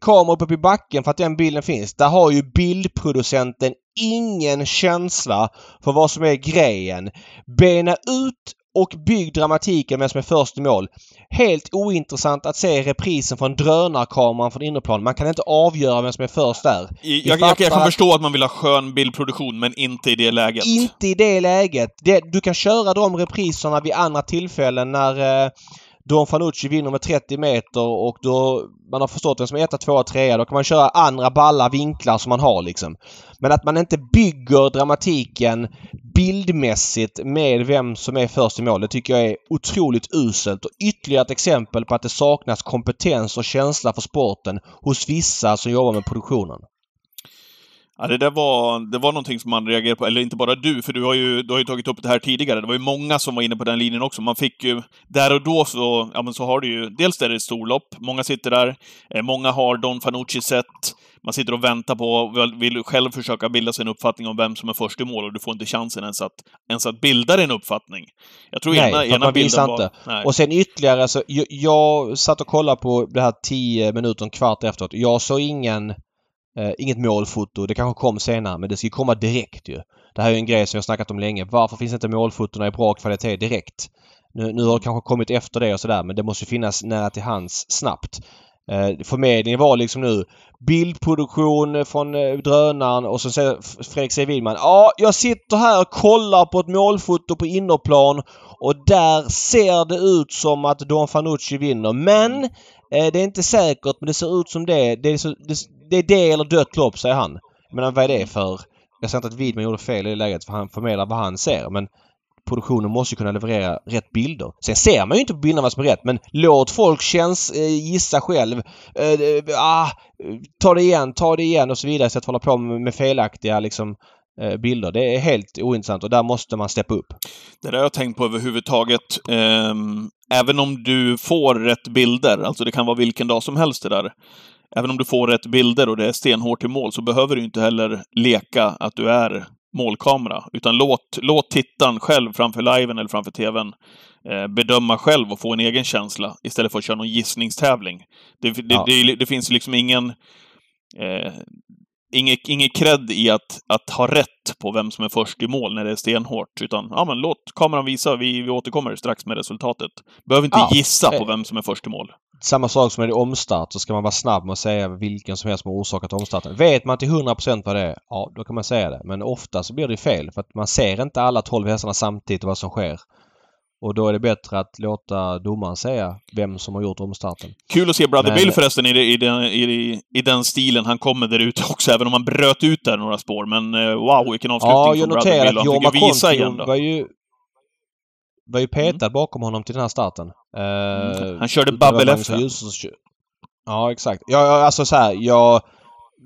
kamera uppe i backen för att den bilden finns. Där har ju bildproducenten ingen känsla för vad som är grejen. Bena ut och bygg dramatiken med som är först i mål. Helt ointressant att se reprisen från drönarkameran från innerplan. Man kan inte avgöra vem som är först där. Jag, jag, jag kan förstå att man vill ha skön bildproduktion, men inte i det läget. Inte i det läget. Det, du kan köra de repriserna vid andra tillfällen när eh, Don Fanucci vinner med 30 meter och då man har förstått vem som är etta, tvåa, trea. Då kan man köra andra balla vinklar som man har liksom. Men att man inte bygger dramatiken bildmässigt med vem som är först i mål. Det tycker jag är otroligt uselt och ytterligare ett exempel på att det saknas kompetens och känsla för sporten hos vissa som jobbar med produktionen. Ja, det där var, det var någonting som man reagerade på, eller inte bara du, för du har ju, du har ju tagit upp det här tidigare. Det var ju många som var inne på den linjen också. Man fick ju, där och då så, ja men så har du ju, dels är det ett storlopp, många sitter där, eh, många har Don Fanucci sett, man sitter och väntar på, vill själv försöka bilda sig en uppfattning om vem som är först i mål och du får inte chansen ens att, ens att bilda dig en uppfattning. Jag tror Nej, ena, ena man bilden var... Inte. Nej. Och sen ytterligare så, jag, jag satt och kollade på det här tio minuter, en kvart efteråt. Jag såg ingen Eh, inget målfoto. Det kanske kom senare men det ska ju komma direkt ju. Det här är en grej som jag snackat om länge. Varför finns inte målfotona i bra kvalitet direkt? Nu, nu har det kanske kommit efter det och sådär men det måste finnas nära till hands snabbt. Eh, förmedlingen var liksom nu bildproduktion från eh, drönaren och så säger Fredrik C. Widman Ja, jag sitter här och kollar på ett målfoto på innerplan och där ser det ut som att Don Fanucci vinner. Men eh, det är inte säkert men det ser ut som det. Det är, så, det, det är det eller dött lopp säger han. Men vad är det för Jag säger inte att Widman gjorde fel i det läget för han förmedlar vad han ser men produktionen måste ju kunna leverera rätt bilder. Sen ser man ju inte på bilderna vad som är rätt men låt folk känns, eh, gissa själv. Eh, eh ah, ta det igen, ta det igen och så vidare istället för att hålla på med, med felaktiga liksom eh, bilder. Det är helt ointressant och där måste man steppa upp. Det där har jag tänkt på överhuvudtaget. Ehm, även om du får rätt bilder, alltså det kan vara vilken dag som helst det där. Även om du får rätt bilder och det är stenhårt i mål så behöver du inte heller leka att du är målkamera. Utan låt, låt tittaren själv framför liven eller framför TVn eh, bedöma själv och få en egen känsla istället för att köra någon gissningstävling. Det, det, Ja. det, det finns liksom ingen... Eh, Inget, inget cred i att, att ha rätt på vem som är först i mål när det är stenhårt. Utan, ja men låt kameran visa. Vi, vi återkommer strax med resultatet. Behöver inte Ja, gissa på eh. vem som är först i mål. Samma sak som med omstart så ska man vara snabb med att säga vilken som helst som har orsakat omstarten. Vet man till 100% vad det är, ja då kan man säga det. Men ofta så blir det fel för att man ser inte alla 12 hästarna samtidigt och vad som sker. Och då är det bättre att låta domaren säga vem som har gjort omstarten. Kul att se Brother Men- Bill förresten i, i, den, i, i den stilen han kommer där ute också, även om han bröt ut där några spår. Men eh, wow, vilken avslutning Ja, från Brother Bill. Han Jorma fick ju visa igen då. var ju, var ju petad bakom honom till den här starten. Mm. Han körde Babbel F, ja. Exakt. Ja, ja, alltså så här, jag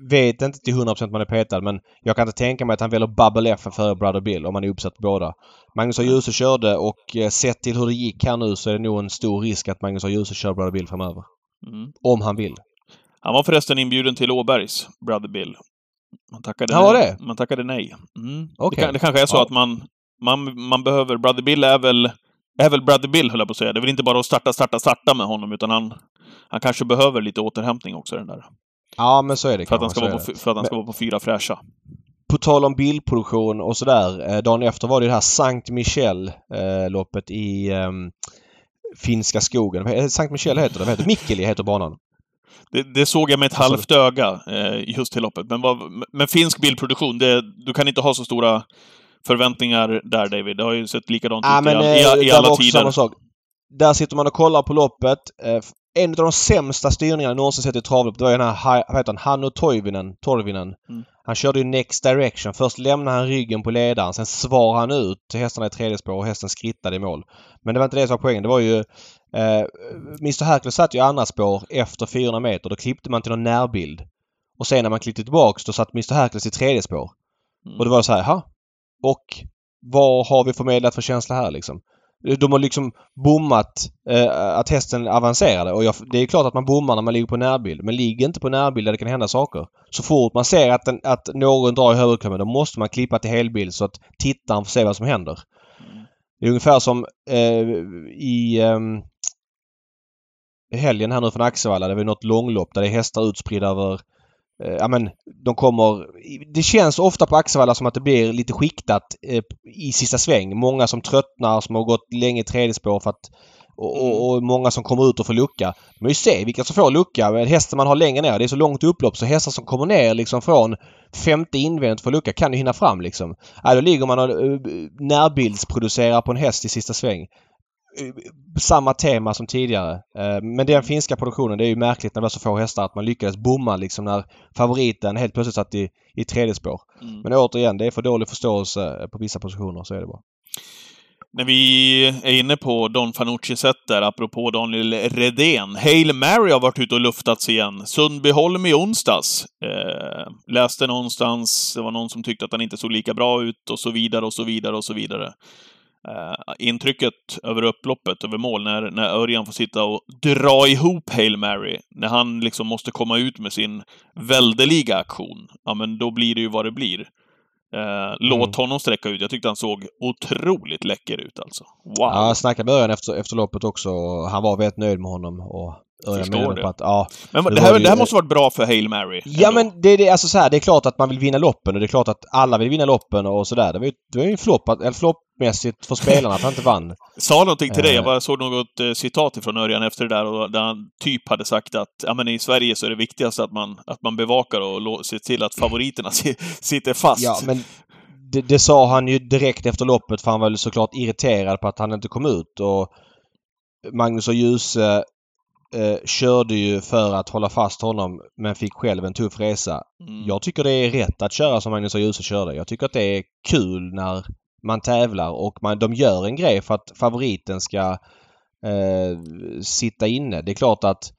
vet inte till 100% man är petad men jag kan inte tänka mig att han väljer Bubble F före Brother Bill om han är uppsatt på båda. Magnus och Djuse körde och eh, sett till hur det gick här nu så är det nog en stor risk att Magnus och Djuse kör Brother Bill framöver. Mm. Om han vill. Han var förresten inbjuden till Åbergs, Brother Bill. Man tackade Han nej. var det? Man tackade nej. Mm. Okej. Det, det kanske är så Ja. att man, man, man behöver... Brother Bill är väl, är väl Brother Bill, höll jag på att säga. Det är väl inte bara att starta, starta, starta med honom, utan han, han kanske behöver lite återhämtning också, den där. Ja, men så är det För att han ska, vara på, för att han ska vara på fyra fräscha. På tal om bildproduktion och sådär. Eh, dagen efter var det det här Sankt Michel-loppet i ehm, Finska skogen. Heter- Sankt Michel heter det. Heter? Mikkeli heter banan. Det, det såg jag med ett halvt öga, eh, just till loppet. Men, vad, men finsk bildproduktion, det, du kan inte ha så stora förväntningar där, David. Det har ju sett likadant Ja, ut men i, eh, i, i var alla tider. Där sitter man och kollar på loppet. En av de sämsta styrningarna jag någonsin sett i travlopp, det var ju den här, vad heter han, Hanno Toivinen. Torvinen. Mm. Han körde ju Next Direction. Först lämnade han ryggen på ledaren, sen svar han ut till hästarna i tredje spår och hästen skrittade i mål. Men det var inte det som var poängen. Det var ju... Eh, Mr Hercules satt ju andra spår efter 400 meter. Då klippte man till någon närbild. Och sen när man klippte tillbaks då satt Mr Hercules i tredje spår. Mm. Och det var så här, ha? Och vad har vi förmedlat för känsla här liksom? De har liksom bommat eh, att hästen avancerade och jag, det är klart att man bommar när man ligger på närbild. Men ligger inte på närbild där det kan hända saker. Så fort man ser att, den, att någon drar i högerkammen då måste man klippa till helbild så att tittaren får se vad som händer. Mm. Det är ungefär som eh, i i helgen här nu från Axevalla. Det var något långlopp där det är hästar utspridda över eh, Ja men de kommer... Det känns ofta på Axevalla som att det blir lite skiktat eh, i sista sväng. Många som tröttnar, som har gått länge i tredje spår för att och, och, och många som kommer ut och får lucka. Man ju se vilka som får lucka. Men Hästen man har längre ner, det är så långt upplopp så hästar som kommer ner liksom från femte invändigt för lucka kan ju hinna fram liksom. Ja, då ligger man och uh, närbildsproducerar på en häst i sista sväng. Eh, Samma tema som tidigare. Eh, Men den finska produktionen, det är ju märkligt när det var så få hästar att man lyckades bomma liksom när favoriten helt plötsligt satt i, i tredje spår. Mm. Men återigen, det är för dålig förståelse på vissa positioner, så är det bara. När vi är inne på Don Fanucci sätt där, apropå Daniel Redén. Hail Mary har varit ute och luftats igen. Sundbyholm i onsdags. Eh, läste någonstans, det var någon som tyckte att han inte såg lika bra ut och så vidare och så vidare och så vidare. Eh, intrycket över upploppet, över mål, när, när Örjan får sitta och dra ihop Hail Mary, när han liksom måste komma ut med sin väldeliga aktion, ja men då blir det ju vad det blir. Eh, låt honom sträcka ut. Jag tyckte han såg otroligt läcker ut alltså. Wow! Ja, jag snackade med Örjan efter, efter loppet också han var väldigt nöjd med honom. Och Förstår på att ja, men det det, här, ju- det här måste varit bra för Hail Mary. Ja ändå. men det, är det, alltså så här, det är klart att man vill vinna loppen och det är klart att alla vill vinna loppen och sådär. Det var ju, det var ju en flopp, eller floppmässigt för spelarna att han inte vann. Sa någonting till dig. Eh. Jag bara såg något eh, citat ifrån Örjan efter det där och där han typ hade sagt att ja, men i Sverige så är det viktigaste att man, att man bevakar och ser till att favoriterna si- sitter fast. Ja men det, det sa han ju direkt efter loppet för han var väl såklart irriterad på att han inte kom ut och Magnus och Djuse eh, körde ju för att hålla fast honom men fick själv en tuff resa. Mm. Jag tycker det är rätt att köra som Magnus och Djuse körde. Jag tycker att det är kul när man tävlar och man, de gör en grej för att favoriten ska eh, sitta inne. Det är klart att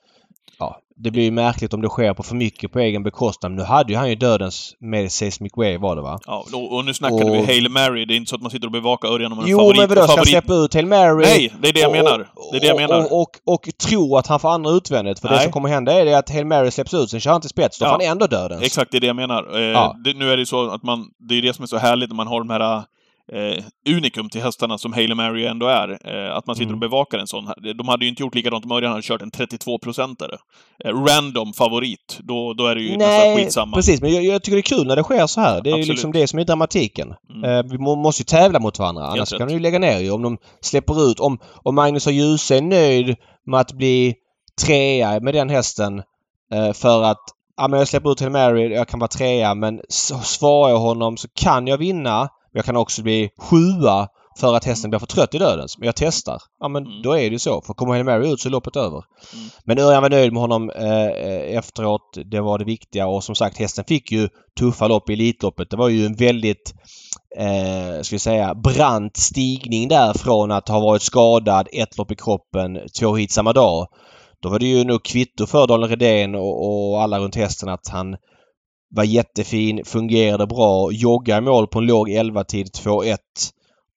det blir ju märkligt om det sker på för mycket på egen bekostnad. Men nu hade ju han ju dödens med Seismic Wave var det va? Ja, och, och nu snackade Och- vi Hail Mary. Det är inte så att man sitter och bevakar Örjan om en Jo favorit. men vadå, ska favorit... släppa ut Hail Mary? Nej, det är det jag menar. Det är det jag och, menar. Och, och, och tro att han får andra utvändigt. För det Nej. som kommer hända är det att Hail Mary släpps ut, sen kör han till spets. Då Ja. får han ändå dödens. Exakt, det är det jag menar. Eh, Ja. det, nu är det ju så att man... Det är det som är så härligt när man har de här eh, unikum till hästarna som Hail Mary ändå är. Eh, att man sitter Mm. och bevakar en sån. här. De hade ju inte gjort likadant om Örjan hade kört en 32-procentare. Eh, random favorit. Då, då är det ju nästan Nej, skitsamma. precis. Men jag, jag tycker det är kul när det sker så här. Det är ju Absolut. liksom det som är dramatiken. Mm. Eh, vi må, måste ju tävla mot varandra. Annars rätt. kan de ju lägga ner ju. Om de släpper ut... Om, om Magnus och Djuse är nöjd med att bli trea med den hästen eh, för att Ja, men jag släpper ut Hail Mary, jag kan vara trea men svarar jag honom så kan jag vinna. Jag kan också bli sjua för att hästen blir för trött i dödens. Men jag testar. Ja men Mm. då är det ju så. För kommer Hail Mary ut så är loppet över. Mm. Men Örjan var nöjd med honom eh, eh, efteråt. Det var det viktiga och som sagt hästen fick ju tuffa lopp i Elitloppet. Det var ju en väldigt eh, ska vi säga brant stigning där från att ha varit skadad, ett lopp i kroppen, två hit samma dag. Då var det ju nog kvitto för Daniel Redén och, och alla runt hästen att han var jättefin, fungerade bra, joggade i mål på en låg 11-tid 2-1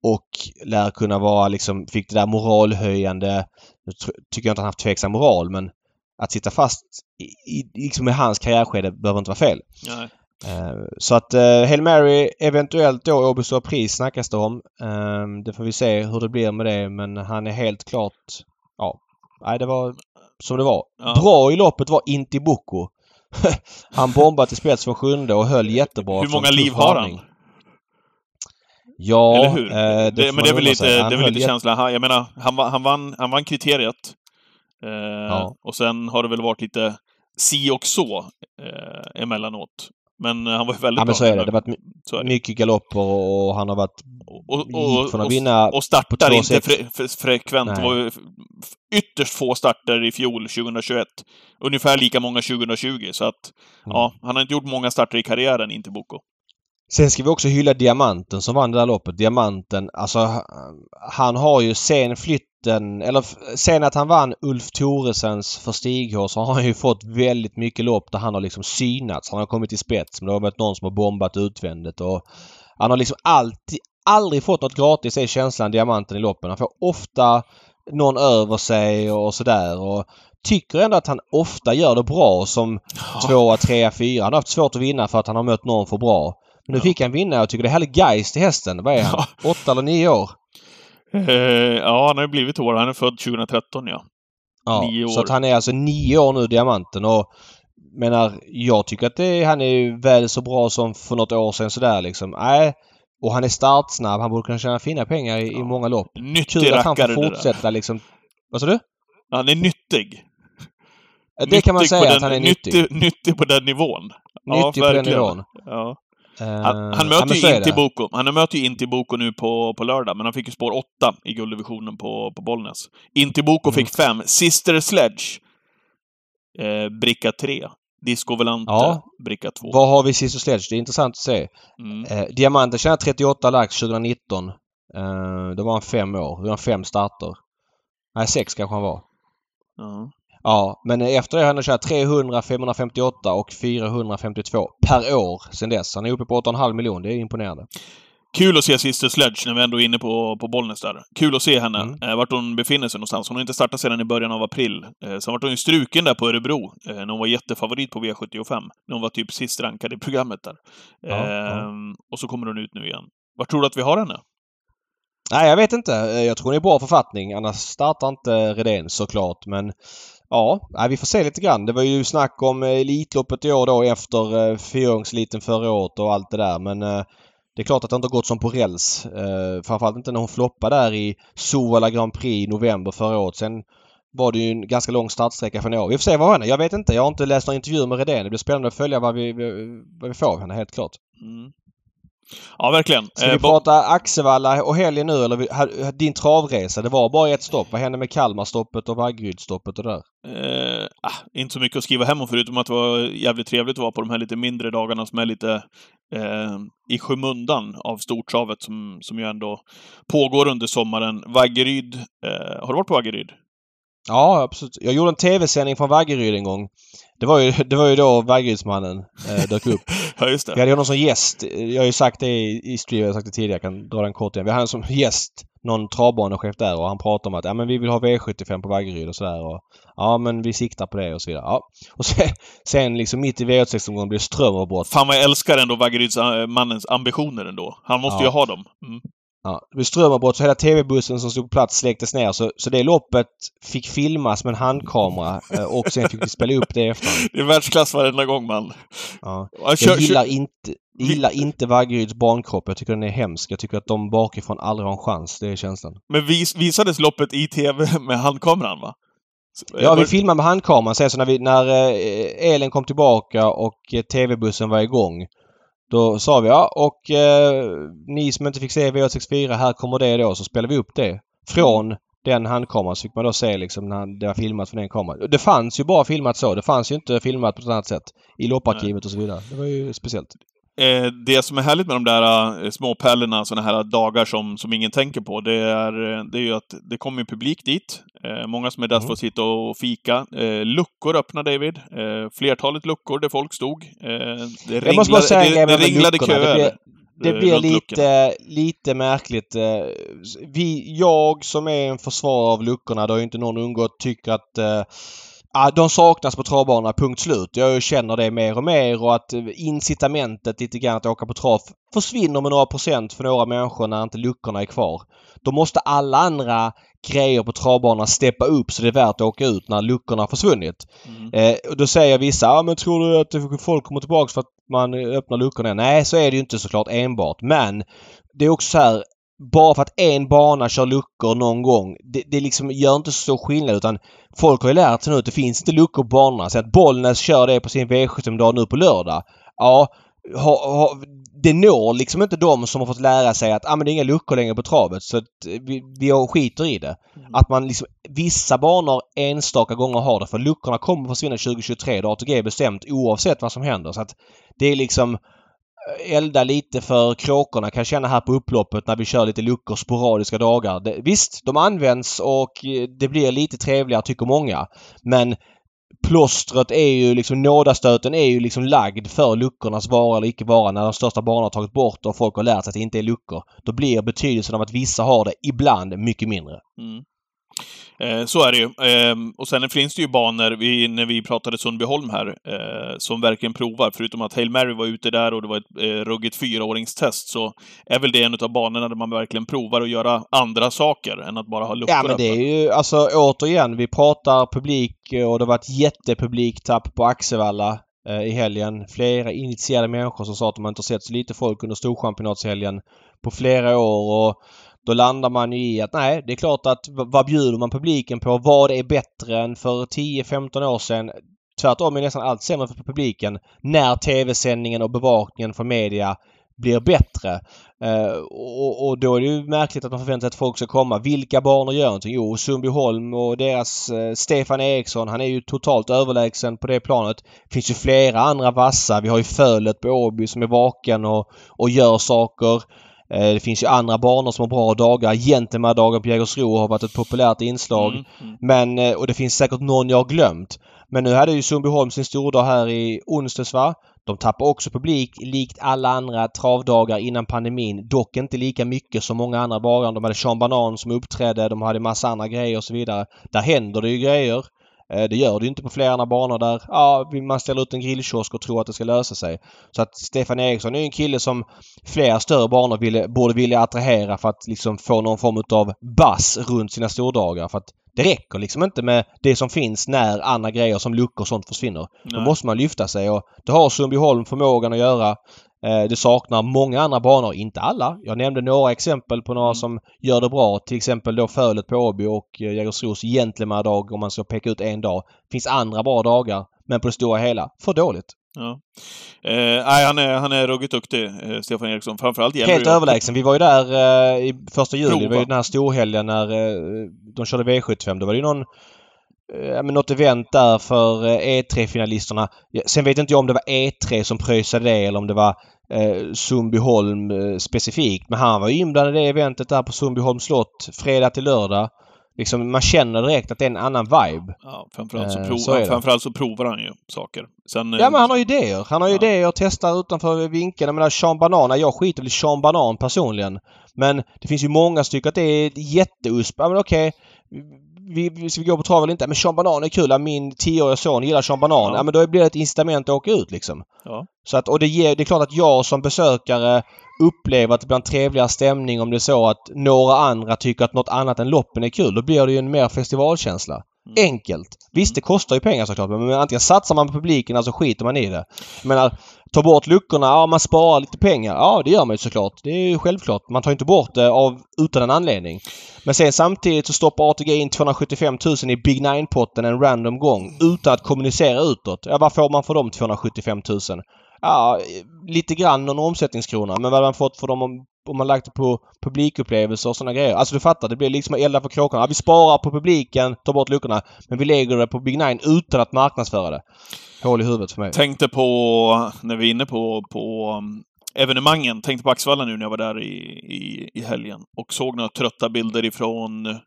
och lär kunna vara liksom, fick det där moralhöjande, nu tycker jag inte han haft tveksam moral men att sitta fast i, i, liksom i hans karriärskede behöver inte vara fel. Nej. Eh, Så att uh, Hail Mary eventuellt då Åby Stora Pris snackas det om. Eh, det får vi se hur det blir med det men han är helt klart... Ja. Nej det var som det var. Ja. Bra i loppet var Intibucco. han bombade till spets från sjunde och höll jättebra. Hur många liv har han? Ja, Eller hur? eh, det, det men det är väl lite, det är väl lite känslan. Han, jag menar, han, han, vann, han vann kriteriet. Eh, Ja. Och sen har det väl varit lite si och så eh, emellanåt. Men eh, han var ju väldigt Ja men bra. så är det. Det har varit my- mycket galopper och han har varit... Och, gick från att och, vinna och, och startar inte 2,6. fre, fre, frekvent. Det var ju ytterst få starter i fjol, 2021. Ungefär lika många 2020, så att Mm. ja, han har inte gjort många starter i karriären, inte Boko. Sen ska vi också hylla Diamanten som vann det där loppet. Diamanten, alltså han har ju sen flytten, eller sen att han vann Ulf Thoresens för Stighås så har han ju fått väldigt mycket lopp där han har liksom synats. Han har kommit till spets men det har varit någon som har bombat utvändigt och han har liksom alltid, aldrig fått något gratis är känslan Diamanten i loppen. Han får ofta någon över sig och sådär och tycker ändå att han ofta gör det bra som tvåa, trea, fyra. Han har haft svårt att vinna för att han har mött någon för bra. Nu Ja. fick han vinna och jag tycker det är härligt geist i hästen. Vad är han? Åtta eller nio år? Eh, ja, han har ju blivit år. Han är född 2013, ja. Ja, Nio Så år. att han är alltså nio år nu, Diamanten. Och menar, jag tycker att det, han är väl så bra som för något år sedan sådär liksom. Nej. Och han är startsnabb. Han borde kunna tjäna fina pengar i, i Ja. många lopp. Nyttig Kul att han får fortsätta liksom. Vad sa du? Han är nyttig. Det kan man Nyttig på säga den, att han är nyttig. Nyttig, nyttig på den nivån. Ja, Nyttig på den verkligen. nivån. Ja. Eh, Han, han möter ju Inti det. Boko. Han möter ju Inti Boko nu på, på lördag, men han fick ju spår 8 i gulddivisionen på, på Bollnäs. Inti Boko Mm. fick 5. Sister Sledge, eh, bricka 3. Disco Volante, Ja. bricka 2. Vad har vi sist och sledge? Det är intressant att se. Mm. Eh, Diamanten tjänade 38 lax 2019. Eh, då var han fem år. Då var han fem starter. Nej, sex kanske han var. Ja. Ja, men efter det har han kört 300, 558 och 452 per år sedan dess. Han är uppe på 8,5 miljoner. Det är imponerande. Kul att se Sister Sledge när vi ändå är inne på, på Bollnäs där. Kul att se henne. Mm. Eh, vart hon befinner sig någonstans. Hon har inte startat sedan i början av april. Eh, sen vart hon ju struken där på Örebro, eh, när hon var jättefavorit på V75. När hon var typ sist rankad i programmet där. Ja, ja. Ehm, Och så kommer hon ut nu igen. Vart tror du att vi har henne? Nej, jag vet inte. Eh, Jag tror hon är i bra författning. Annars startar inte Redén såklart. Men ja, vi får se lite grann. Det var ju snack om eh, Elitloppet i år då efter eh, förra året och allt det där. Men eh, det är klart att det inte har gått som på räls. Eh, framförallt inte när hon floppade där i Sovalla Grand Prix i november förra året. Sen var det ju en ganska lång startsträcka för några år. Vi får se vad henne. Jag vet inte. Jag har inte läst några intervjuer med Redén. Det blir spännande att följa vad vi, vad vi får av henne helt klart. Mm. Ja, verkligen. Ska Eh, vi bo- prata Axevalla och helgen nu eller vi- ha- din travresa? Det var bara ett stopp. Vad hände med Kalmarstoppet och Vaggerydstoppet och där? Eh, ah, inte så mycket att skriva hem om förutom att det var jävligt trevligt att vara på de här lite mindre dagarna som är lite eh, i skymundan av stortravet som, som ju ändå pågår under sommaren. Vaggeryd, eh, har du varit på Vaggeryd? Ja, absolut. Jag gjorde en TV-sändning från Vaggeryd en gång. Det var ju, det var ju då Vaggerydsmannen eh, dök upp. Ja, just Vi det. hade honom som gäst. Jag har ju sagt det i, i stream, jag har sagt det tidigare, jag kan dra den kort igen. Vi hade honom som gäst, någon travbanechef där och han pratade om att ja, men vi vill ha V75 på Vaggeryd och sådär. Och, ja men vi siktar på det och så vidare. Ja. Och sen, sen liksom mitt i V86-omgången blev det strömavbrott. Fan vad jag älskar ändå Vaggerydsmannens ambitioner ändå. Han måste Ja. ju ha dem. Mm. Ja, blev strömavbrott så hela TV-bussen som stod på plats släcktes ner. Så, så det loppet fick filmas med en handkamera eh, och sen fick vi spela upp det efter. Det är världsklass varenda gång man. Ja. Ja, kör- Jag gillar inte, gillar inte Vaggeryds barnkropp. Jag tycker den är hemsk. Jag tycker att de bakifrån aldrig har en chans. Det är känslan. Men vis, visades loppet i TV med handkameran va? Så- Ja, vi filmade med handkameran. Sen så när, vi, när eh, elen kom tillbaka och eh, TV-bussen var igång. Då sa vi ja och eh, ni som inte fick se V864 här kommer det då. Så spelade vi upp det. Från den handkameran så fick man då se liksom när det var filmat från den kameran. Det fanns ju bara filmat så. Det fanns ju inte filmat på ett annat sätt. I lopparkivet och så vidare. Det var ju speciellt. Eh, det som är härligt med de där eh, små pärlorna, sådana här dagar som, som ingen tänker på, det är, eh, det är ju att det kommer publik dit. Eh, många som är där Mm. att sitta och fika. Eh, luckor öppnar David. Eh, flertalet luckor där folk stod. Eh, det bara säga det, det ringlade luckorna. Det köer. blir- Det blir runt luckorna. lite, lite märkligt. Vi, jag som är en försvarare av luckorna, det har ju inte någon undgått, tycker att ja, de saknas på travbanorna, punkt slut. Jag känner det mer och mer och att eh, incitamentet lite grann att åka på trav försvinner med några procent för några människor när inte luckorna är kvar. Då måste alla andra grejer på travbanorna steppa upp så det är värt att åka ut när luckorna har försvunnit. Mm. Eh, och då säger vissa, ja men tror du att folk kommer tillbaks för att man öppnar luckorna? Nej, så är det ju inte såklart enbart. Men det är också så här, bara för att en bana kör luckor någon gång, det, det liksom gör inte så stor skillnad utan folk har ju lärt sig nu att det finns inte luckor på banorna. Så att Bollnäs kör det på sin V75-dag nu på lördag. Ja, ha, ha, det når liksom inte de som har fått lära sig att ah, men det är inga luckor längre på travet så att vi, vi skiter i det. Att man liksom, vissa banor enstaka gånger har det för luckorna kommer försvinna 2023. Det har ATG bestämt oavsett vad som händer. Så att det är liksom elda lite för kråkorna kan jag känna här på upploppet när vi kör lite luckor sporadiska dagar. Det, visst, de används och eh, det blir lite trevligare tycker många. Men plåstret är ju liksom nådastöten är ju liksom lagd för luckornas vara eller icke vara när de största banorna har tagit bort och folk har lärt sig att det inte är luckor. Då blir betydelsen av att vissa har det ibland mycket mindre. Mm. Eh, så är det ju. Eh, och sen finns det ju banor, vi, när vi pratade Sundbyholm här, eh, som verkligen provar. Förutom att Hail Mary var ute där och det var ett eh, ruggigt fyraåringstest, så är väl det en av banorna där man verkligen provar att göra andra saker än att bara ha luckor Ja men det är ju alltså återigen, vi pratar publik och det var ett jättepubliktapp på Axevalla i helgen. Flera initierade människor som sa att de inte sett så lite folk under Storchampionatshelgen på flera år och då landar man ju i att nej, det är klart att vad bjuder man publiken på? Vad är bättre än för 10-15 år sedan? Tvärtom är nästan allt sämre för publiken när tv-sändningen och bevakningen från media blir bättre. Eh, och, och då är det ju märkligt att man förväntar sig att folk ska komma. Vilka banor gör någonting? Jo, Sundbyholm och deras eh, Stefan Eriksson, han är ju totalt överlägsen på det planet. Det finns ju flera andra vassa. Vi har ju Fölet på Åby som är vaken och, och gör saker. Eh, det finns ju andra banor som har bra dagar. Gentleman-dagen på Jägersro har varit ett populärt inslag. Mm, mm. Men, eh, och det finns säkert någon jag har glömt. Men nu hade ju Sundbyholm sin stordag här i onsdags va? De tappar också publik likt alla andra travdagar innan pandemin. Dock inte lika mycket som många andra dagar. De hade Sean Banan som uppträdde, de hade massa andra grejer och så vidare. Där händer det ju grejer. Eh, Det gör det ju inte på flera andra banor där ja, man ställer ut en grillkiosk och tror att det ska lösa sig. Så att Stefan Eriksson är en kille som flera större banor ville, borde vilja attrahera för att liksom få någon form av buzz runt sina stordagar. För att det räcker liksom inte med det som finns när andra grejer som luckor och sånt försvinner. Då Nej. måste man lyfta sig och det har Sundbyholm förmågan att göra. Eh, Det saknar många andra banor, inte alla. Jag nämnde några exempel på några Mm. som gör det bra. Till exempel då Fölet på Åby och eh, Jägersros Gentleman-dag om man ska peka ut en dag. Det finns andra bra dagar men på det stora hela för dåligt. Ja. Eh, nej, han är, han är ruggigt duktig, eh, Stefan Eriksson. Framförallt gäller Helt ju- överlägsen. Vi var ju där eh, i första juli. Det var ju Prova. den här storhelgen när eh, de körde V75. Då var det ju någon eh, något event där för eh, E3-finalisterna. Ja, Sen vet inte jag om det var E3 som pröjsade det eller om det var eh, Sundbyholm eh, specifikt. Men han var ju inblandad i det eventet där på Sundbyholms slott fredag till lördag. Liksom, man känner direkt att det är en annan vibe. Ja, framförallt, så Eh, prov, så framförallt så provar han ju saker. Sen, eh, Ja men han har ju idéer. Han har ju Ja. idéer, testar utanför vinkeln. Jag menar Sean Banan, jag skiter väl i Sean Banan personligen. Men det finns ju många som tycker att det är ett jätteusp. Ja men okej. Vi, vi, ska vi gå på trav eller inte? Men Sean Banan är kul. Min tioåriga son gillar Sean Banan. Ja. Ja. men då blir det ett incitament att åka ut liksom. Ja. Så att, och det, ger, det är klart att jag som besökare upplever att det blir en trevligare stämning om det är så att några andra tycker att något annat än loppen är kul. Då blir det ju en mer festivalkänsla. Mm. Enkelt. Visst, det kostar ju pengar såklart men antingen satsar man på publiken eller så skiter man i det. Jag menar, ta bort luckorna, ja man sparar lite pengar. Ja, det gör man ju såklart. Det är ju självklart. Man tar inte bort det av, utan en anledning. Men sen samtidigt så stoppar ATG in 275 000 i Big Nine-potten en random gång utan att kommunicera utåt. Ja, vad får man för de 275 000? Ja, lite grann någon omsättningskrona. Men vad har man fått för de och man lagt det på publikupplevelser och sådana grejer? Alltså du fattar, det blir liksom att elda för kråkorna. Ja, vi sparar på publiken, tar bort luckorna. Men vi lägger det på Big Nine utan att marknadsföra det. Hål i huvudet för mig. Tänkte på, när vi är inne på, på um, evenemangen, tänkte på Axvalla nu när jag var där i, i, i helgen och såg några trötta bilder ifrån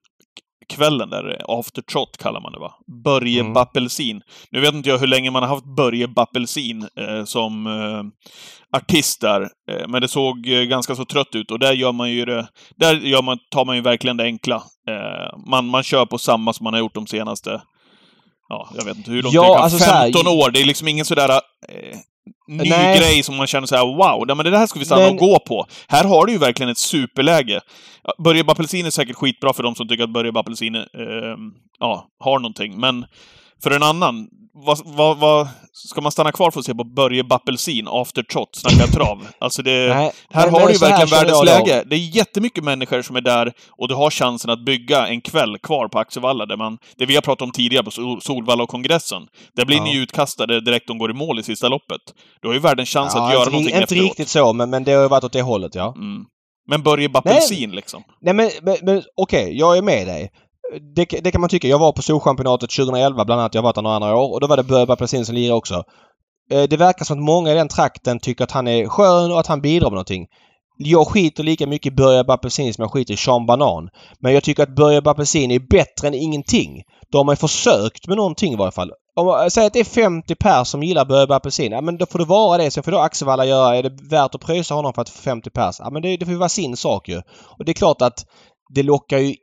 kvällen där, after trot kallar man det va? Börje Mm. Bappelsin. Nu vet inte jag hur länge man har haft Börje Bappelsin eh, som eh, artist där, eh, men det såg eh, ganska så trött ut och där gör man ju det, där gör man, tar man ju verkligen det enkla. Eh, man, man kör på samma som man har gjort de senaste Ja, jag vet inte hur långt Ja, det kan. alltså så här- 15 år. Det är liksom ingen sådär eh, ny Nej. grej som man känner så här: wow, men det här ska vi stanna Men- och gå på. Här har du ju verkligen ett superläge. Börje Bappelsin är säkert skitbra för de som tycker att Börje Bappelsin eh, ja, har någonting, men för en annan, vad, vad, vad, ska man stanna kvar för att se på Börje Bappelsin, after trot, snacka trav? Alltså det... Nej, Här har du ju verkligen världens läge. Det är jättemycket människor som är där och du har chansen att bygga en kväll kvar på Axevalla, där man, det vi har pratat om tidigare på Sol- Solvalla och kongressen. Där blir Ja. ni utkastade direkt de går i mål i sista loppet. Du har ju världens chans Ja, att göra inte, någonting inte efteråt. riktigt så, men, men det har ju varit åt det hållet, ja. Mm. Men Börje Bappelsin liksom. Nej men, men, men okej, jag är med dig. Det, det kan man tycka. Jag var på Solchampionatet 2011 bland annat. Jag har varit där några andra år och då var det Börje Bappelsin som lirade också. Eh, det verkar som att många i den trakten tycker att han är skön och att han bidrar med någonting. Jag skiter lika mycket i Börje Bappelsin som jag skiter i Sean Banan. Men jag tycker att Börje Bappelsin är bättre än ingenting. Då har man ju försökt med någonting i varje fall. Om man säger att det är 50 pers som gillar Börje Bappelsin. Ja men då får det vara det. Sen får då Axevalla göra. Är det värt att pröjsa honom för att få 50 pers? Ja men det, det får ju vara sin sak ju. Och det är klart att det lockar ju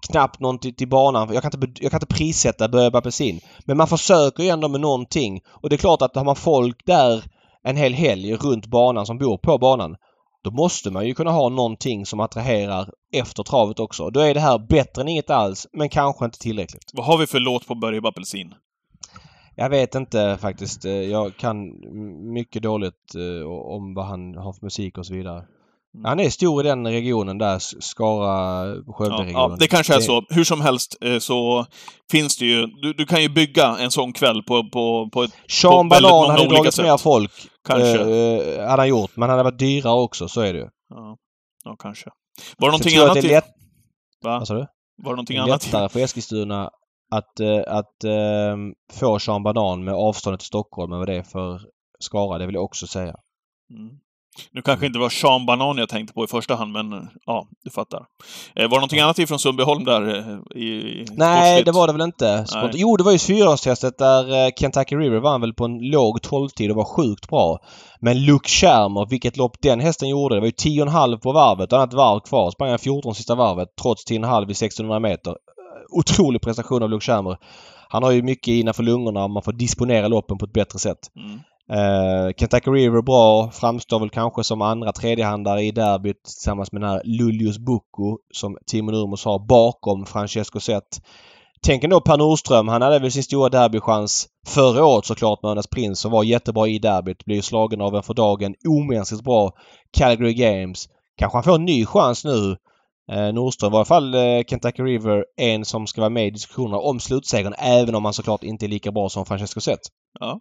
knappt någon till, till banan. Jag kan, inte, jag kan inte prissätta Börje Bappelsin. Men man försöker ju ändå med någonting. Och det är klart att har man folk där en hel helg runt banan som bor på banan. Då måste man ju kunna ha någonting som attraherar efter travet också. Då är det här bättre än inget alls, men kanske inte tillräckligt. Vad har vi för låt på Börje Bappelsin? Jag vet inte faktiskt. Jag kan mycket dåligt eh, om vad han har för musik och så vidare. Mm. Han är stor i den regionen där, Skara, Ja, Skövde-regionen. ja, det kanske är så. Hur som helst eh, så finns det ju... Du, du kan ju bygga en sån kväll på, på, på ett... Sean på väldigt många hade olika dragit sätt. mer folk. Kanske. Eh, hade han gjort. Men han hade varit dyrare också, så är det ju. Ja, ja kanske. Var det någonting annat det är lätt, Va? vad sa du? Var det någonting Det är annat lättare för Eskilstuna att, eh, att eh, få Sean Banan med avståndet till Stockholm än vad det är för Skara. Det vill jag också säga. Mm. Nu kanske inte var Sean Banan jag tänkte på i första hand, men ja, du fattar. Eh, var det någonting annat ifrån Sundbyholm där eh, i, i Nej, det var det väl inte. Spont- Jo, det var ju fyraårstestet där eh, Kentucky River vann väl på en låg 12-tid och var sjukt bra. Men Luke Schermer, vilket lopp den hästen gjorde. Det var ju 10,5 på varvet. Annat varv kvar. Sprang han 14 sista varvet trots 10,5 vid 1600 meter. Otrolig prestation av Luke Schermer. Han har ju mycket innanför lungorna och man får disponera loppen på ett bättre sätt. Mm. Uh, Kentucky River bra. Framstår väl kanske som andra tredjehandare i derbyt tillsammans med den här Lulius Bucco som Timo Nurmos har bakom Francesco Zet. Tänk ändå Per Nordström. Han hade väl sin stora derbychans förra året såklart med Önas Prins som var jättebra i derbyt. Blir slagen av en för dagen omänskligt bra Calgary Games. Kanske han får en ny chans nu. Eh, Nordström var i alla fall eh, Kentucky River en som ska vara med i diskussionerna om slutsegern även om han såklart inte är lika bra som Francesco Zet. Ja.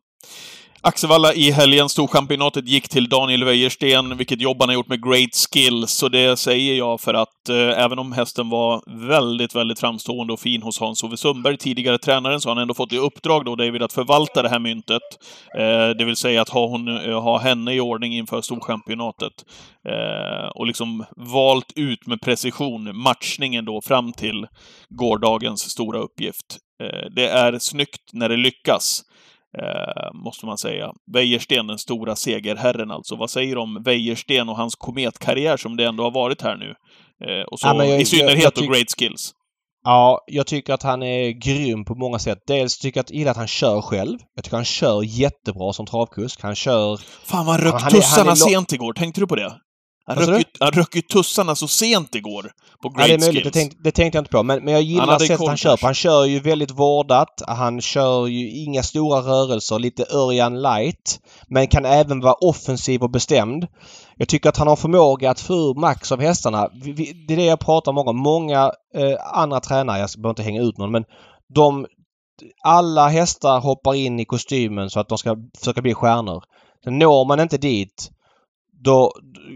Axevalla i helgen, Storchampionatet, gick till Daniel Wäjersten, vilket jobb han har gjort med great skills. Så det säger jag för att eh, även om hästen var väldigt, väldigt framstående och fin hos Hans-Ove Sundberg, tidigare tränaren, så har han ändå fått i uppdrag då, David, att förvalta det här myntet. Eh, det vill säga att ha, hon, eh, ha henne i ordning inför Storchampionatet. Eh, och liksom valt ut med precision matchningen då fram till gårdagens stora uppgift. Eh, det är snyggt när det lyckas. Eh, måste man säga. Wäjersten, den stora segerherren alltså. Vad säger du om Wäjersten och hans kometkarriär som det ändå har varit här nu? Eh, och så Ja, jag- i synnerhet jag- jag då tyck- great skills. Ja, jag tycker att han är grym på många sätt. Dels tycker jag att, gillar att han kör själv. Jag tycker han kör jättebra som travkusk. Han kör... Fan vad är- tussarna sent igår, tänkte du på det? Han röck, ju, han röck ju tussarna så sent igår på Ja, det är great möjligt. Det tänkte, det tänkte jag inte på. Men, men jag Han gillar hade sättet han kör på. Han kör ju väldigt vårdat. Han kör ju inga stora rörelser. Lite Örjan light. Men kan även vara offensiv och bestämd. Jag tycker att han har förmåga att få ur max av hästarna. Det är det jag pratar om många Många eh, andra tränare, jag behöver inte hänga ut någon, men de... Alla hästar hoppar in i kostymen så att de ska försöka bli stjärnor. Sen når man inte dit då,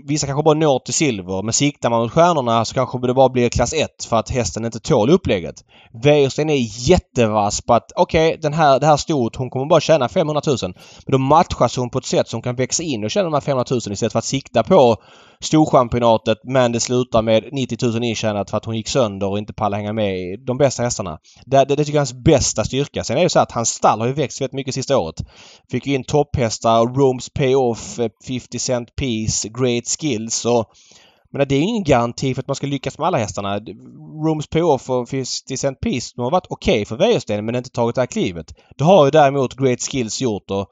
vissa kanske bara når till silver men siktar man mot stjärnorna så kanske det bara blir klass 1 för att hästen inte tål upplägget. Wäjersten är jättevass på att okej, den här, det här stort, hon kommer bara tjäna 500 000. Men då matchas hon på ett sätt som kan växa in och tjäna de här 500 000 istället för att sikta på Storchampionatet men det slutar med 90 000 intjänat för att hon gick sönder och inte pallade hänga med i de bästa hästarna. Det, det, det tycker jag är hans bästa styrka. Sen är det så att hans stall har ju växt väldigt mycket sista året. Fick ju in topphästar, Rome's Payoff, eh, 50 Cent Piece, Great Skills och men det är ju ingen garanti för att man ska lyckas med alla hästarna. Rooms Payoff och 50 Cent Piece de har varit okej för Wäjersten men inte tagit det här klivet. Det har ju däremot Great Skills gjort och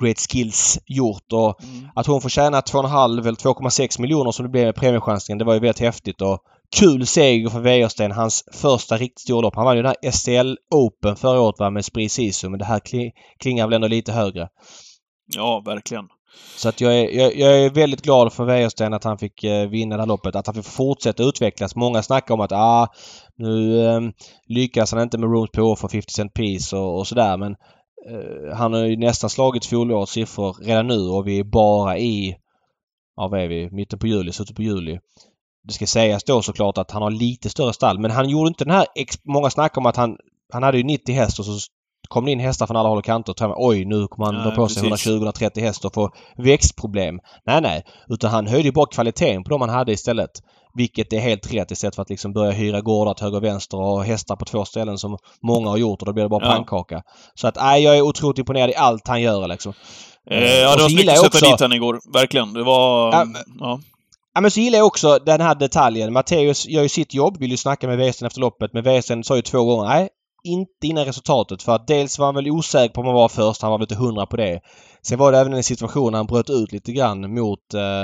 Great Skills gjort och Mm. att hon får tjäna 2,5 eller 2,6 miljoner som det blev med premiechansningen det var ju väldigt häftigt och kul seger för Wäjersten. Hans första riktigt stora lopp. Han vann ju den här STL Open förra året va, med Spris Sisu men det här kli- klingar väl ändå lite högre. Ja, verkligen. Så att jag är, jag, jag är väldigt glad för Wäjersten att han fick eh, vinna det här loppet. Att han fick fortsätta utvecklas. Många snackar om att ah, nu eh, lyckas han inte med Rooms på för 50 Cent Piece och, och sådär men eh, han har ju nästan slagit fjolårets siffror redan nu och vi är bara i, ja vad är vi, mitten på juli, slutet på juli. Det ska sägas då såklart att han har lite större stall men han gjorde inte den här, många snackar om att han, han hade ju 90 häst och så kom det in hästar från alla håll och kanter och tänkte oj nu kommer han dra på sig precis. 120-130 häst och få växtproblem. Nej, nej. Utan han höjde ju bara kvaliteten på de han hade istället. Vilket är helt rätt istället för att liksom börja hyra gårdar till höger och vänster och hästar på två ställen som många har gjort och då blir det bara Ja. pannkaka. Så att nej, jag är otroligt imponerad i allt han gör liksom. Eh, ja, det var snyggt att sätta också- dit henne igår. Verkligen. Det var... Ja, Ja. Ja men så gillar jag också den här detaljen. Matteus gör ju sitt jobb, vill ju snacka med Wäjersten efter loppet. Men Wäjersten sa ju två gånger nej, inte innan resultatet. För att dels var han väl osäker på om han var först, han var väl inte hundra på det. Sen var det även en situation när han bröt ut lite grann mot eh,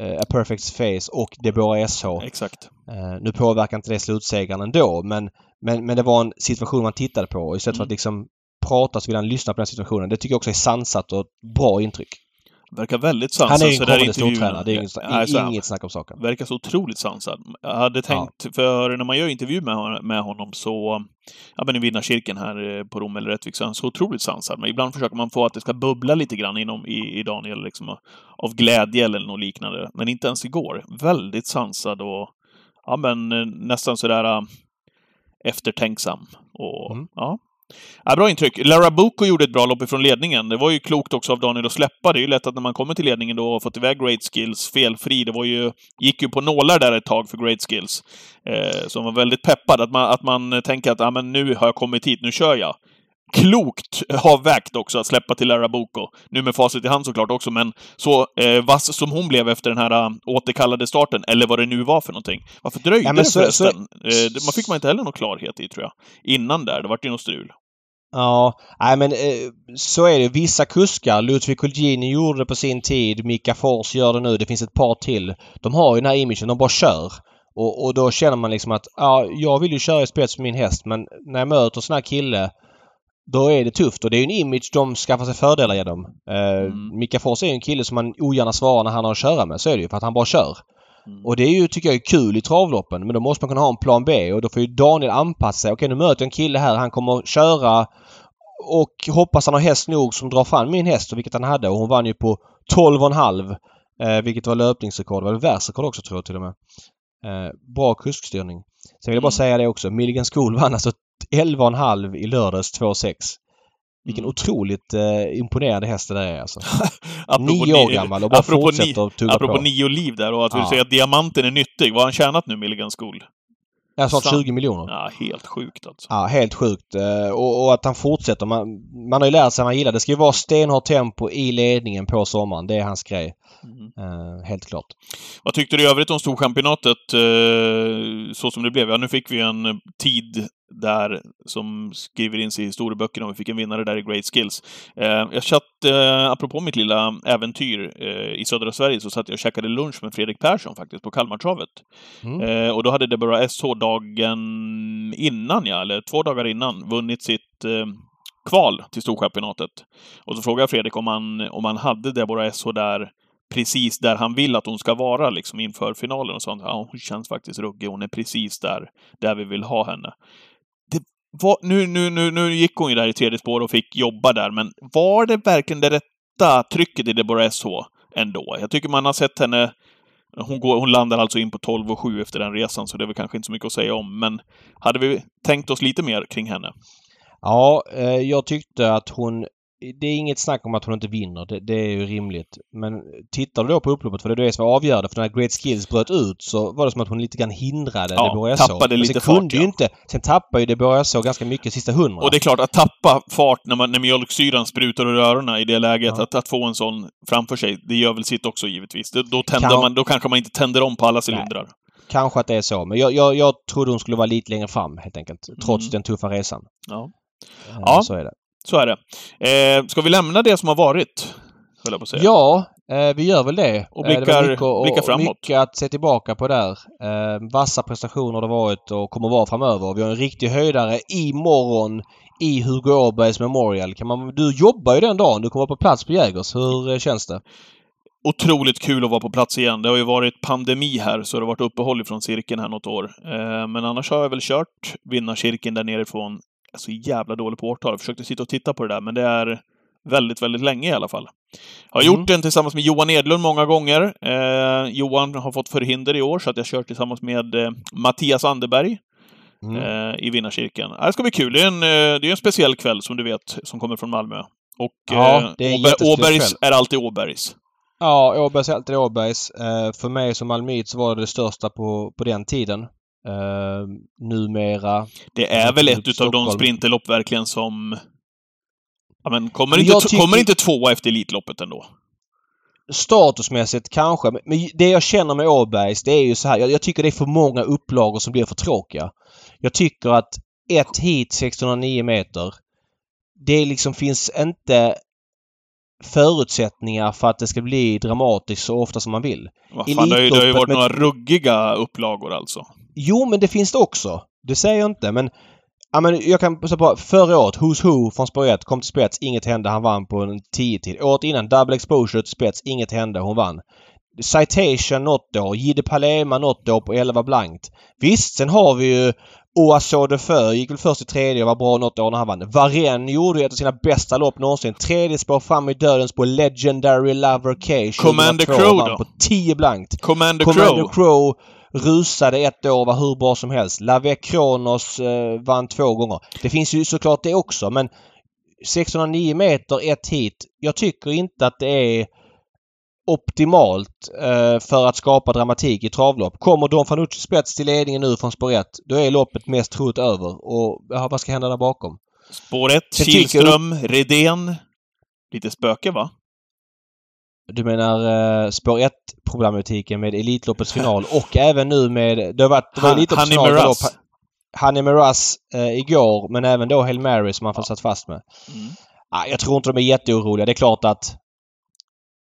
eh, A Perfect Face och Deborah SH. Exakt. Eh, nu påverkar inte det slutsegern ändå men, men, men det var en situation man tittade på. Och istället för Mm. att liksom prata så vill han lyssna på den situationen. Det tycker jag också är sansat och bra intryck. Verkar väldigt sansad. Han är ju en kommande stortränare. Det är inget, Nej, så är han. inget snack om saken. verkar så otroligt sansad. Jag hade tänkt, för när man gör intervju med, med honom så, ja men i vinnarcirkeln här eh, på Rom eller Rättvik, så är han så otroligt sansad. Men ibland försöker man få att det ska bubbla lite grann inom, i, i Daniel, liksom, av glädje eller något liknande. Men inte ens igår. Väldigt sansad och, ja men eh, nästan sådär äh, eftertänksam. Och, Mm. ja. Ja, bra intryck. Lara Boko gjorde ett bra lopp ifrån ledningen. Det var ju klokt också av Daniel att släppa. Det är ju lätt att när man kommer till ledningen då och fått iväg Great Skills felfri. Det var ju, gick ju på nålar där ett tag för Great Skills. Eh, som var väldigt peppad. Att man, att man tänker att ah, men nu har jag kommit hit, nu kör jag. Klokt avvägt också att släppa till Lara Bucco. Nu med facit i hand såklart också, men så eh, vass som hon blev efter den här äh, återkallade starten, eller vad det nu var för någonting. Varför dröjde Ja, men det förresten? så- eh, det, man fick man inte heller någon klarhet i, tror jag. Innan där. Det vart ju något strul. Ja, nej men eh, så är det. Vissa kuskar, Ludvig Colgjini gjorde det på sin tid, Mika Fors gör det nu, det finns ett par till. De har ju den här imagen, de bara kör. Och, och då känner man liksom att ja, jag vill ju köra i spets med min häst men när jag möter sån här kille då är det tufft och det är ju en image de skaffar sig fördelar genom. Eh, Mm. Mika Fors är ju en kille som man ogärna svarar när han har att köra med. Så är det ju för att han bara kör. Mm. Och det är ju, tycker jag, är kul i travloppen. Men då måste man kunna ha en plan B och då får ju Daniel anpassa sig. Okej, nu möter jag en kille här. Han kommer att köra och hoppas han har häst nog som drar fram min häst, vilket han hade. Och hon vann ju på 12,5. Eh, vilket var löpningsrekord. Det var världsrekord också tror jag till och med. Eh, bra kuskstyrning. Sen vill jag bara Mm. säga det också. Milligan School vann alltså 11,5 i lördags 2,6. Vilken Mm. otroligt eh, imponerande häst det där är alltså. Nio år ni- gammal och bara apropå fortsätter att tugga Apropå på. nio liv där och att vi Ja. säger att diamanten är nyttig. Vad har han tjänat nu, Milligan School? Jag Sant. 20 miljoner. Ja, helt sjukt alltså. Ja, helt sjukt. Eh, Och, och att han fortsätter. Man, man har ju lärt sig vad han gillar. Det ska ju vara stenhårt tempo i ledningen på sommaren. Det är hans grej. Mm. Eh, helt klart. Vad tyckte du i övrigt om Storchampionatet, eh, så som det blev? Ja, nu fick vi en tid där som skriver in sig i historieböckerna och vi fick en vinnare där i Great Skills. Eh, jag satt, eh, apropå mitt lilla äventyr eh, i södra Sverige, så satt jag och käkade lunch med Fredrik Persson faktiskt på Kalmartravet. Mm. Eh, och då hade Deborah SH dagen innan, ja, eller två dagar innan, vunnit sitt eh, kval till Storchampionatet. Och så frågade jag Fredrik om han, om han hade Deborah SH där precis där han vill att hon ska vara liksom inför finalen och sånt. Ja, hon känns faktiskt ruggig. Hon är precis där, där vi vill ha henne. Var, nu, nu, nu, nu gick hon ju där i tredje spår och fick jobba där, men var det verkligen det rätta trycket i Deborah SH ändå? Jag tycker man har sett henne hon, går, hon landar alltså in på 12 och 7 efter den resan, så det är väl kanske inte så mycket att säga om. Men hade vi tänkt oss lite mer kring henne? Ja, eh, jag tyckte att hon... Det är inget snack om att hon inte vinner. Det, det är ju rimligt. Men tittar du då på upploppet, för det är det som var avgörande, för när Great Skills bröt ut så var det som att hon lite grann hindrade Ja, Deborah SH. tappade Men lite sen fart, kunde ju ja. inte... Sen tappade ju Deborah SH ganska mycket sista hundra. Och det är klart, att tappa fart när, man, när mjölksyran sprutar ur öronen i det läget, Ja. att, att få en sån framför sig, det gör väl sitt också givetvis. Då, då, tänder Kan- man, då kanske man inte tänder om på alla cylindrar. Kanske att det är så. Men jag, jag, jag trodde hon skulle vara lite längre fram helt enkelt. Trots Mm. den tuffa resan. Ja, Eh, Ja. Så är det. Så är det. Eh, ska vi lämna det som har varit? Jag på säga. Ja, eh, vi gör väl det. Och Eh, det blickar- mycket, och, blickar framåt. mycket att se tillbaka på där. Eh, vassa prestationer det varit och kommer vara framöver. Vi har en riktig höjdare imorgon i Hugo Åbergs Memorial. Kan man, du jobbar ju den dagen. Du kommer vara på plats på Jägers. Hur eh, känns det? otroligt kul att vara på plats igen. Det har ju varit pandemi här, så det har varit uppehåll ifrån cirkeln här något år. Eh, men annars har jag väl kört vinnarcirkeln där nerifrån. Alltså jävla dålig på årtal. Jag försökte sitta och titta på det där, men det är väldigt, väldigt länge i alla fall. Jag har Mm. gjort den tillsammans med Johan Edlund många gånger. Eh, Johan har fått förhinder i år, så att jag kört tillsammans med eh, Mattias Anderberg Mm. eh, i vinnarcirkeln. Ja, Det ska bli kul. Det är, en, eh, det är en speciell kväll, som du vet, som kommer från Malmö. Och Ja, eh, det är Åber- Åbergs kväll. är alltid Åbergs. Ja, Åbergs är alltid Åbergs. Eh, för mig som malmöit så var det det största på, på den tiden. Eh, numera... Det är väl ett utav de sprinterlopp verkligen som... Ja, men kommer, inte, tycker- kommer inte tvåa efter Elitloppet ändå? Statusmässigt kanske, men- det jag känner med Åbergs det är ju så här. Jag, jag tycker det är för många upplagor som blir för tråkiga. Jag tycker att ett hit 609 meter det liksom finns inte förutsättningar för att det ska bli dramatiskt så ofta som man vill. Vad fan, det har ju, det har ju varit med- några ruggiga upplagor alltså. Jo, men det finns det också. Det säger jag inte, men Ja, men jag kan säga på förra året, Who's Who från spår 1 kom till spets, inget hände, han vann på en 10 tid. Året innan, Double Exposure till spets, inget hände, hon vann. Citation något år, Gide Palema något år på 11 blankt. Visst, sen har vi ju Oaso de Feu gick väl först i tredje och var bra något år när han vann. Varenne gjorde ett av sina bästa lopp någonsin. Tredje spår fram i dödens på Legendary Lover K. Commander 2002, Crow då? På 10 blankt. Commander, Commander Crow. Crow rusade ett år var hur bra som helst. Lavec Kronos eh, vann två gånger. Det finns ju såklart det också men 609 meter ett hit. Jag tycker inte att det är optimalt eh, för att skapa dramatik i travlopp. Kommer Don Fanucci spets till ledningen nu från spår 1 då är loppet mest troligt över. Och ja, vad ska hända där bakom? Spår 1, Sen tycker jag- Kihlström, Redén. Lite spöke, va? Du menar eh, spår 1 problematiken med Elitloppets final och även nu med... Det har varit... Det var Han- Elitloppets final, Miraz. Honey Miraz eh, igår men även då Hail Mary som man får satt fast med. Mm. Ah, jag tror inte de är jätteoroliga. Det är klart att...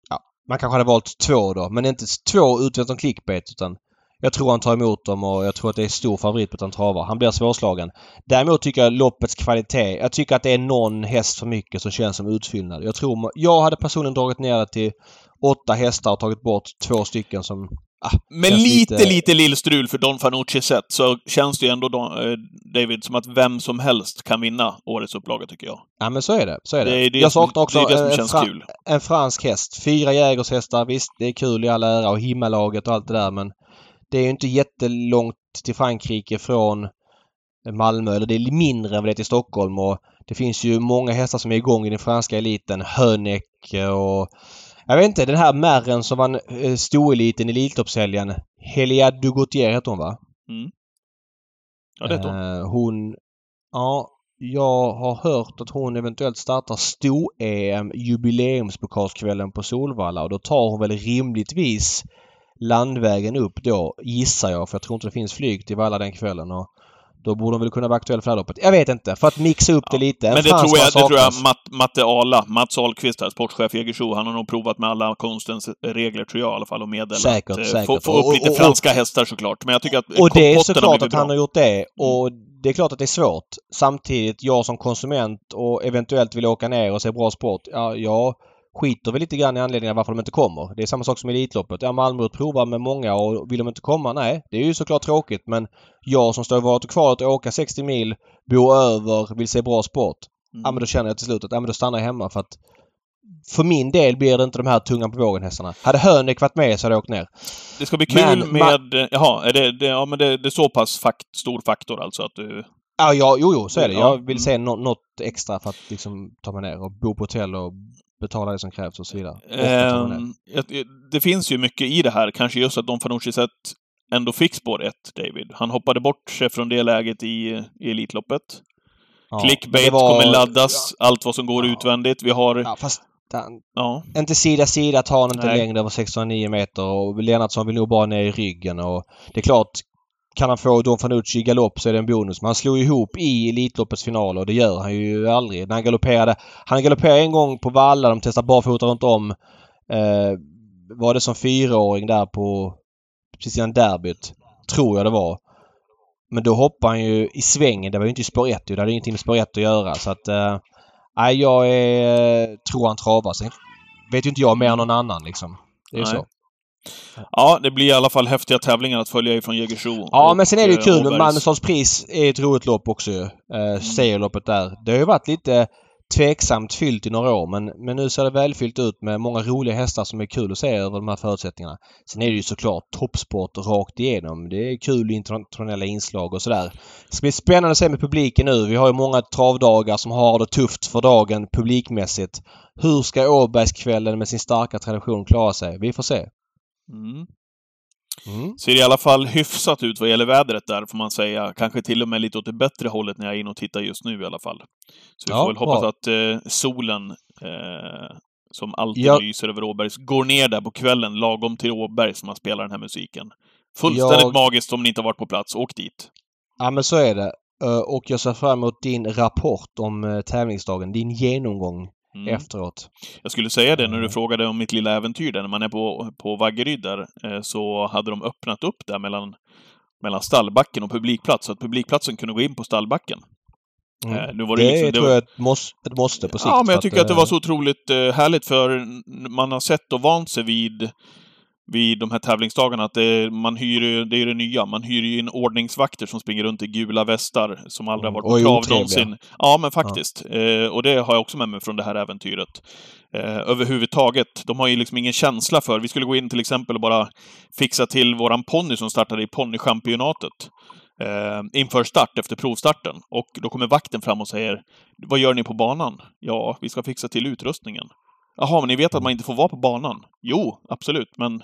Ja, man kanske hade valt två då men inte två utvänt som clickbait utan jag tror han tar emot dem och jag tror att det är stor favorit på att han travar. Han blir svårslagen. Däremot tycker jag loppets kvalitet. Jag tycker att det är någon häst för mycket som känns som utfyllnad. Jag tror... Jag hade personligen dragit ner det till åtta hästar och tagit bort två stycken som Med känns lite, lite- lite lillstrul för Don Fanucci sett så känns det ju ändå, Don, eh, David, som att vem som helst kan vinna årets upplaga, tycker jag. Ja men så är det. Så är det. Det är det jag saknar också det en, fra- kul. en fransk häst. Fyra jägershästar, visst det är kul i all ära och himmalaget och allt det där men det är ju inte jättelångt till Frankrike från Malmö eller det är mindre än vad det är till Stockholm och det finns ju många hästar som är igång i den franska eliten. Höneck och jag vet inte den här märren som vann eh, stoeliten i Elitloppshelgen. Helia Dugautier heter hon va? Ja, det är hon. Eh, hon... Ja, jag har hört att hon eventuellt startar sto-EM jubileumspokalskvällen på Solvalla och då tar hon väl rimligtvis landvägen upp då, gissar jag, för jag tror inte det finns flyg till Valla den kvällen. Och då borde hon väl kunna vara aktuell för det här loppet. Jag vet inte, för att mixa upp det lite. En Men det tror jag, det tror jag. Matt, Matte Ala, Mats Ahlqvist här, sportchef i Jägersro, han har nog provat med alla konstens regler, tror jag i alla fall, och meddelat. Säkert, eh, säkert. Få, få upp Och- lite och- franska hästar såklart. Men jag tycker att Och det är såklart att han har gjort det. Och det är klart att det är svårt. Samtidigt, jag som konsument och eventuellt vill åka ner och se bra sport. Ja, jag skiter väl lite grann i anledningen varför de inte kommer. Det är samma sak som i Elitloppet. Ja, Malmö provar med många och vill de inte komma? Nej, det är ju såklart tråkigt. Men jag som står i valet och kvalet och åka 60 mil, bo över, vill se bra sport. Mm. Ja, men då känner jag till slut att ja, men då stannar jag hemma för att för min del blir det inte de här tungan på vågen hästarna. Hade Hönek varit med så hade jag åkt ner. Det ska bli kul Men med... Jaha, är det, det, ja, men det, det är så pass fakt, stor faktor alltså att du... Ja, ja jo, jo, så är det. Ja, Jag vill mm. se nå- något extra för att liksom ta mig ner och bo på hotell och betala det som krävs och så vidare. Ehm, jag- det finns ju mycket i det här, kanske just att Don Fanucci sett ändå fick spår ett, David. Han hoppade bort sig från det läget i, i Elitloppet. Ja, Clickbait det var- kommer laddas, allt vad som går Ja. utvändigt. Vi har... Ja, fast han, Ja. inte sida sida tar han inte Nej. längre över 609 meter och Lennartsson vill nog bara ner i ryggen och det är klart kan han få Don Fanucci i galopp så är det en bonus. Men han slog ihop i Elitloppets final och det gör han ju aldrig. När han galopperade. Han galopperade en gång på Valla. De testade barfota runt om. Eh, var det som fyraåring där på precis innan derbyt. Tror jag det var. Men då hoppade han ju i svängen. Det var ju inte i spår 1 ju. Det hade ingenting med spår 1 att göra. Så att... Eh, nej, jag är, tror han travar. Sen vet ju inte jag mer än någon annan liksom. Det är ju så. Ja, det blir i alla fall häftiga tävlingar att följa ifrån Jägersro. Ja, men sen är det ju eh, kul stads pris är ett roligt lopp också ju. Eh, Serieloppet där. Det har ju varit lite tveksamt fyllt i några år men, men nu ser det välfyllt ut med många roliga hästar som är kul att se över de här förutsättningarna. Sen är det ju såklart toppsport rakt igenom. Det är kul internationella inslag och sådär. Det ska bli spännande att se med publiken nu. Vi har ju många travdagar som har det tufft för dagen publikmässigt. Hur ska Åbergskvällen med sin starka tradition klara sig? Vi får se. Mm. Mm. Ser i alla fall hyfsat ut vad gäller vädret där, får man säga. Kanske till och med lite åt det bättre hållet när jag är inne och tittar just nu i alla fall. Så vi Ja, får väl hoppas bra. att eh, solen, eh, som alltid Ja. lyser över Åbergs, går ner där på kvällen, lagom till Åberg, som man spelar den här musiken. Fullständigt Jag- magiskt om ni inte har varit på plats. Åk dit. Ja men så är det. Eh, Och jag ser fram emot din rapport om eh, tävlingsdagen. Din genomgång Mm. efteråt. Jag skulle säga det när du Mm. frågade om mitt lilla äventyr där. När man är på, på Vaggeryd där, eh, så hade de öppnat upp där mellan, mellan stallbacken och publikplats, så att publikplatsen kunde gå in på stallbacken. Mm. Eh, det det liksom- tror jag är ett, måste, ett måste på sikt. Ja, men jag tycker att det var eh, så otroligt eh, härligt för man har sett och vant sig vid vid de här tävlingsdagarna att det, man hyr ju, det är det nya, man hyr ju in ordningsvakter som springer runt i gula västar som aldrig har Mm, varit på är trav någonsin. Ja, men faktiskt. Eh, och det har jag också med mig från det här äventyret. Eh, överhuvudtaget. De har ju liksom ingen känsla för... Vi skulle gå in till exempel och bara fixa till våran ponny som startade i ponnychampionatet. Eh, inför start, efter provstarten. Och då kommer vakten fram och säger Vad gör ni på banan? Ja, vi ska fixa till utrustningen. Jaha, men ni vet att man inte får vara på banan? Jo, absolut, men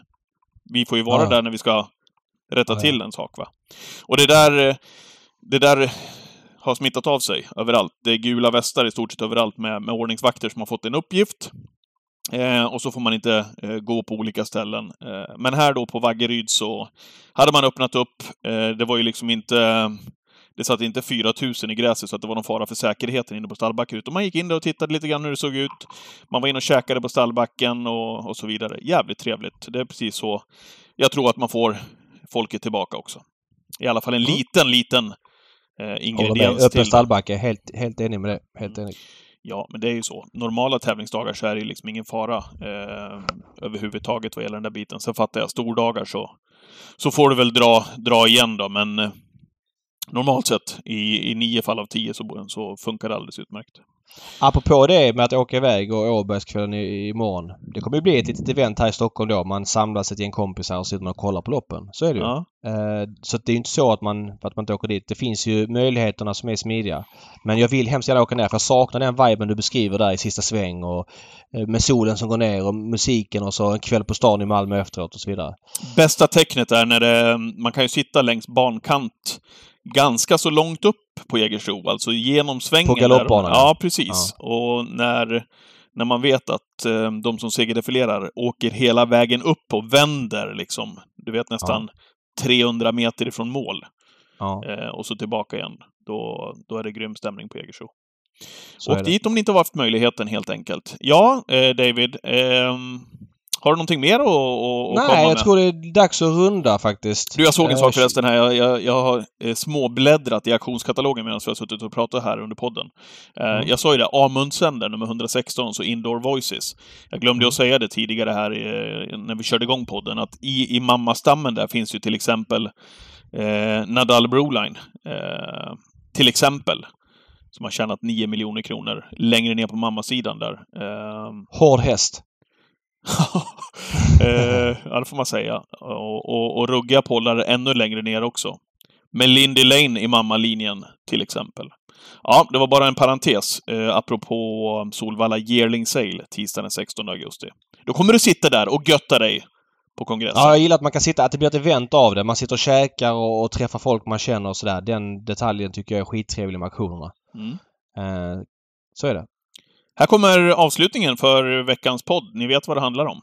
vi får ju vara Ja. där när vi ska rätta Ja, till en sak, va? Och det där... eh, Det där har smittat av sig överallt. Det är gula västar i stort sett överallt med, med ordningsvakter som har fått en uppgift. Eh, och så får man inte eh, gå på olika ställen. Eh, men här då på Vaggeryd så hade man öppnat upp. Eh, det var ju liksom inte... Det satt inte 4000 i gräset så att det var någon fara för säkerheten inne på stallbacken. Utan man gick in där och tittade lite grann hur det såg ut. Man var inne och käkade på stallbacken och, och så vidare. Jävligt trevligt. Det är precis så jag tror att man får folket tillbaka också. I alla fall en liten, liten eh, ingrediens Öppen till. stallbacke. Helt, helt enig med det. Helt enig. Ja, men det är ju så. Normala tävlingsdagar så är det liksom ingen fara eh, överhuvudtaget vad gäller den där biten. Sen fattar jag, stordagar så, så får du väl dra, dra igen då, men eh, normalt sett i, i nio fall av tio så, så funkar det alldeles utmärkt. Apropå det med att åka iväg och Åbergskvällen imorgon. Det kommer ju bli ett litet event här i Stockholm då. Man samlas ett gäng kompisar och sitter man och kollar på loppen. Så är det ju. Ja. Eh, så det är ju inte så att man, att man inte åker dit. Det finns ju möjligheterna som är smidiga. Men jag vill hemskt gärna åka ner för jag saknar den viben du beskriver där i sista sväng och eh, med solen som går ner och musiken och så en kväll på stan i Malmö efteråt och så vidare. Bästa tecknet är när det, man kan ju sitta längs bankant ganska så långt upp på Jägersro, alltså genom svängen. På galoppbanan? Ja, precis. Ja. Och när, när man vet att eh, de som segerdefilerar åker hela vägen upp och vänder liksom, du vet nästan ja. 300 meter ifrån mål. Ja. Eh, och så tillbaka igen. Då, då är det grym stämning på Jägersro. Så och dit om ni inte har haft möjligheten helt enkelt. Ja, eh, David. Har du någonting mer att, att, att komma Nej, jag med? tror det är dags att runda faktiskt. Du, jag såg en Eh, sak förresten här. Jag, jag, jag har eh, småbläddrat i auktionskatalogen medan vi har suttit och pratat här under podden. Eh, Mm. Jag sa ju det, Amundsänder nummer 116, så Indoor Voices. Jag glömde ju att säga det tidigare här när vi körde igång podden, att i, i mammastammen där finns ju till exempel eh, Nadal Broline. Eh, till exempel. Som har tjänat 9 miljoner kronor längre ner på mammasidan där. Eh, Hård häst. eh, ja, det får man säga. Och, och, och ruggiga pollar ännu längre ner också. Med Lindy Lane i mammalinjen, till exempel. Ja, det var bara en parentes, eh, apropå Solvalla Yearling Sale, tisdagen den 16 augusti. Då kommer du sitta där och götta dig på kongressen. Ja, jag gillar att man kan sitta, att det blir ett event av det. Man sitter och käkar och, och träffar folk man känner och sådär. Den detaljen tycker jag är skittrevlig med auktionerna. Mm. Eh, så är det. Här kommer avslutningen för veckans podd. Ni vet vad det handlar om.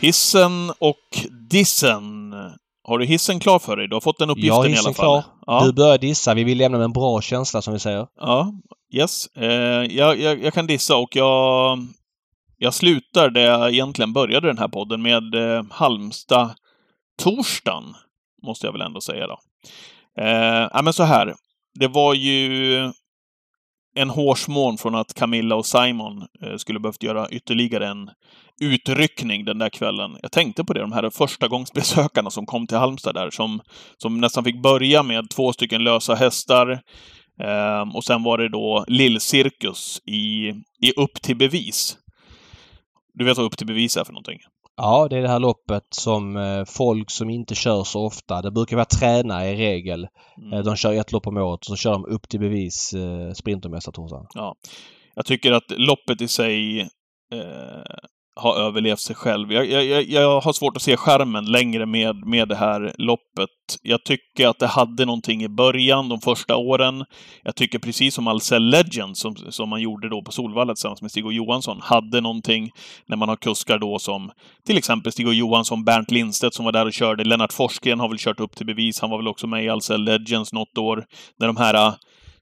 Hissen och dissen. Har du hissen klar för dig? Du har fått den uppgiften har i alla fall. klar. Ja. Du börjar dissa. Vi vill lämna med en bra känsla som vi säger. Ja, yes. Eh, jag, jag, jag kan dissa och jag, jag slutar där jag egentligen började den här podden med eh, Halmstad torsdagen, måste jag väl ändå säga då. Eh, ja, men så här. Det var ju en hårsmån från att Camilla och Simon eh, skulle behövt göra ytterligare en utryckning den där kvällen. Jag tänkte på det, de här första gångsbesökarna som kom till Halmstad där, som, som nästan fick börja med två stycken lösa hästar. Eh, och sen var det då Lillcirkus i, i Upp till bevis. Du vet vad Upp till bevis är för någonting? Ja, det är det här loppet som eh, folk som inte kör så ofta, det brukar vara tränare i regel. Mm. Eh, de kör ett lopp om året och så kör de upp till bevis eh, Sprintermästartorsdagen. Ja. Jag tycker att loppet i sig eh, har överlevt sig själv. Jag, jag, jag- har svårt att se skärmen längre med, med det här loppet. Jag tycker att det hade någonting i början, de första åren. Jag tycker precis som Ahlsell Legend, som, som man gjorde då på Solvalla tillsammans med Stig och Johansson, hade någonting när man har kuskar då som till exempel Stig och Johansson, Bernt Lindstedt som var där och körde. Lennart Forsgren har väl kört upp till bevis. Han var väl också med i Ahlsell Legends något år. När de här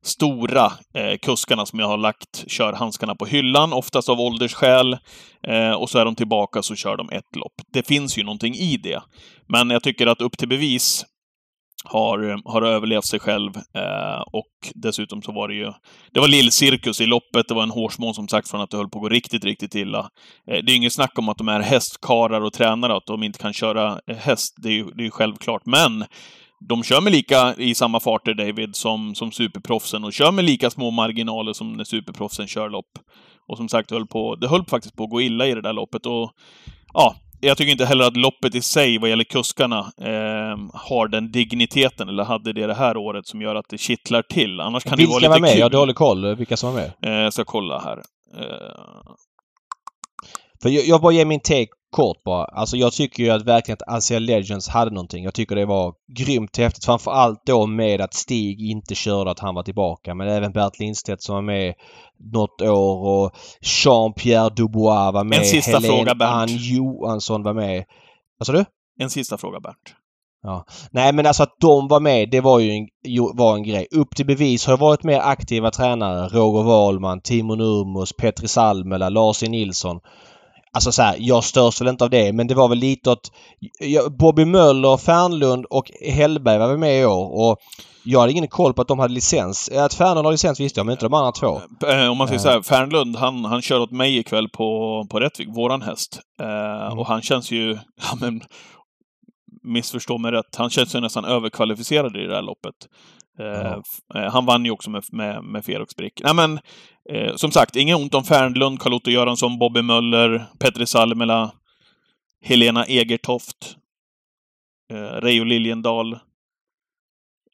stora eh, kuskarna som jag har lagt kör handskarna på hyllan, oftast av åldersskäl. Eh, och så är de tillbaka så kör de ett lopp. Det finns ju någonting i det. Men jag tycker att upp till bevis har, har överlevt sig själv. Eh, och dessutom så var det ju... Det var lillcirkus i loppet. Det var en hårsmån som sagt från att det höll på att gå riktigt, riktigt illa. Eh, det är inget snack om att de är hästkarar och tränare, att de inte kan köra eh, häst. Det är ju det är ju självklart. Men de kör med lika i samma farter, David, som, som superproffsen och kör med lika små marginaler som när superproffsen kör lopp. Och som sagt, det höll, på, det höll faktiskt på att gå illa i det där loppet. Och ja, jag tycker inte heller att loppet i sig, vad gäller kuskarna, eh, har den digniteten, eller hade det det här året, som gör att det kittlar till. Annars kan det ju vara Vilka lite var med? kul. Jag har dålig koll. Vilka som var med? Eh, jag ska kolla här. Eh, För jag, jag bara ger min take kort bara. Alltså jag tycker ju att verkligen att Asia Legends hade någonting. Jag tycker det var grymt häftigt. Framförallt då med att Stig inte körde, att han var tillbaka. Men även Bert Lindstedt som var med något år och Jean-Pierre Dubois var med. En sista Helene fråga, Bernt. Ann Johansson var med. Vad sa du? en sista fråga, Bernt. Nej men alltså att de var med, det var ju en, var en grej. Upp till bevis har varit mer aktiva tränare. Roger Wahlman, Timo Nurmos, Petri Salmela, Lars E. Nilsson. Alltså så här, jag störs väl inte av det men det var väl lite åt... Bobby Möller, Fernlund och Hellberg var väl med i år och jag hade ingen koll på att de hade licens. Att Fernlund har licens visste jag men inte de andra två. Eh, Om man säger Eh. så här, Fernlund, han, han kör åt mig ikväll på, på Rättvik, våran häst. Eh, Mm. Och han känns ju, ja men, missförstå mig rätt, han känns ju nästan överkvalificerad i det här loppet. Ja. Eh, eh, han vann ju också med, med, med Ferox Brick. Nej men, eh, som sagt, inget ont om Fernlund, Carl-Otto Göransson, Bobby Möller, Petri Salmela, Helena Egertoft, eh, Reijo Liljendal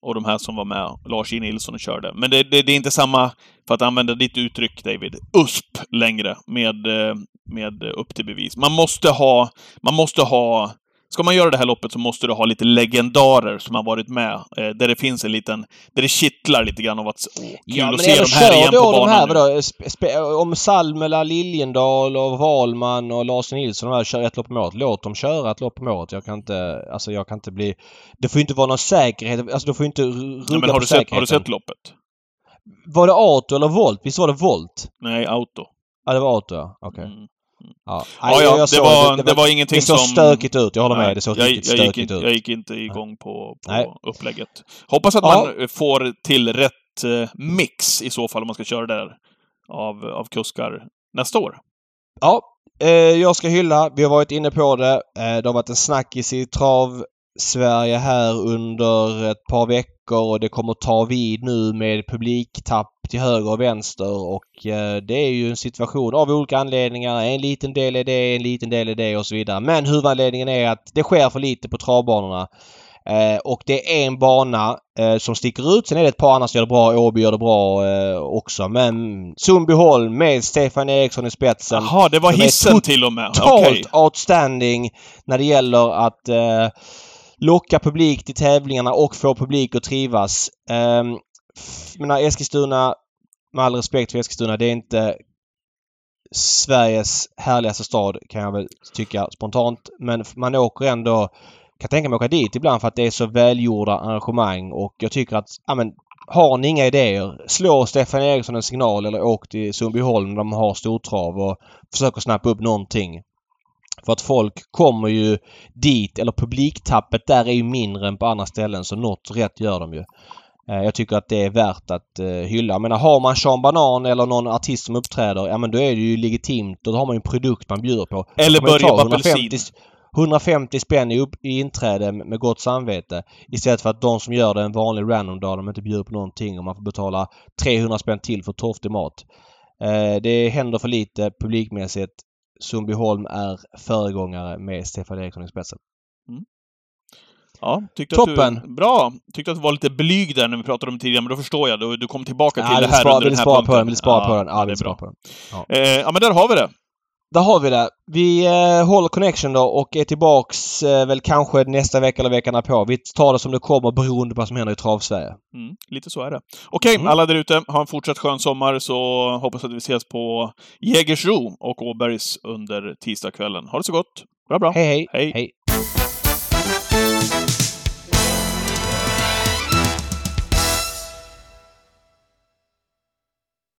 och de här som var med, Lars J. Nilsson och körde. Men det, det, det är inte samma, för att använda ditt uttryck David, USP längre med, eh, med upp till bevis. Man måste ha, man måste ha Ska man göra det här loppet så måste du ha lite legendarer som har varit med. Eh, där det finns en liten... Där det kittlar lite grann av att... Åh, kul Ja men att se de här igen på de banan här nu. vadå, sp- om Salmela, Liljendal och Wahlman och Lars Nilsson de här kör ett lopp om året. Låt dem köra ett lopp om året. Jag kan inte, alltså jag kan inte bli... Det får ju inte vara någon säkerhet, alltså du får inte rugga Nej, men har på du, sett, har du sett loppet? Var det Auto eller Volt? Visst var det Volt? Nej, Auto. Ja det var Auto ja. Okej. Mm. Ja, Ja, ja, det, var, det, var ingenting Det såg som... stökigt ut. Jag håller Nej, med. Det såg jag, riktigt jag gick stökigt inte, ut. Jag gick inte igång på, Nej. på upplägget. Hoppas att Ja. man får till rätt eh, mix i så fall om man ska köra där av, av kuskar nästa år. Ja, eh, jag ska hylla. Vi har varit inne på det. Eh, det har varit en snackis i trav Sverige här under ett par veckor och det kommer ta vid nu med publiktapp till höger och vänster och eh, det är ju en situation av olika anledningar. En liten del är det, en liten del är det och så vidare. Men huvudanledningen är att det sker för lite på travbanorna. Eh, och det är en bana eh, som sticker ut. Sen är det ett par andra som gör det bra. Åby gör det bra eh, också. Men Sundbyholm med Stefan Eriksson i spetsen. Jaha, det var hissen till och med. Totalt Okej. outstanding när det gäller att locka publik till tävlingarna och få publik att trivas. Eh, menar Eskilstuna, med all respekt för Eskilstuna, det är inte Sveriges härligaste stad kan jag väl tycka spontant. Men man åker ändå, kan tänka mig att åka dit ibland för att det är så välgjorda arrangemang och jag tycker att, ja men har ni inga idéer, slå Stefan Eriksson en signal eller åk till Sundbyholm när de har stortrav och försök att snappa upp någonting. För att folk kommer ju dit, eller publiktappet där är ju mindre än på andra ställen så något rätt gör de ju. Eh, Jag tycker att det är värt att eh, hylla. Jag menar har man Sean Banan eller någon artist som uppträder, ja men då är det ju legitimt. Då har man en produkt man bjuder på. Eller Börje Apelsin. 150 150 spänn i, upp, i inträde med, med gott samvete. Istället för att de som gör det en vanlig random dag, de inte bjuder på någonting och man får betala 300 spänn till för torftig mat. Eh, det händer för lite publikmässigt. Sundbyholm är föregångare med Stefan Eriksson i spetsen. Ja, tyckte Toppen. Att du, bra. Tyckte att du var lite blyg där när vi pratade om det tidigare, men då förstår jag. Du, du kom tillbaka till Ja, det här spara, under den här spara punkten. på den, vill spara på den. Ja, det vill är spara på den. Ja, men där har vi det. Där har vi det. Vi eh, håller connection då och är tillbaks eh, väl kanske nästa vecka eller veckan på. Vi tar det som det kommer beroende på vad som händer i Trav-Sverige. Mm, lite så är det. Okej, Mm. alla där ute, ha en fortsatt skön sommar så hoppas att vi ses på Jägersro och Åbergs under tisdagskvällen. Ha det så gott! Bra, bra. Hej hej! Hej. hej.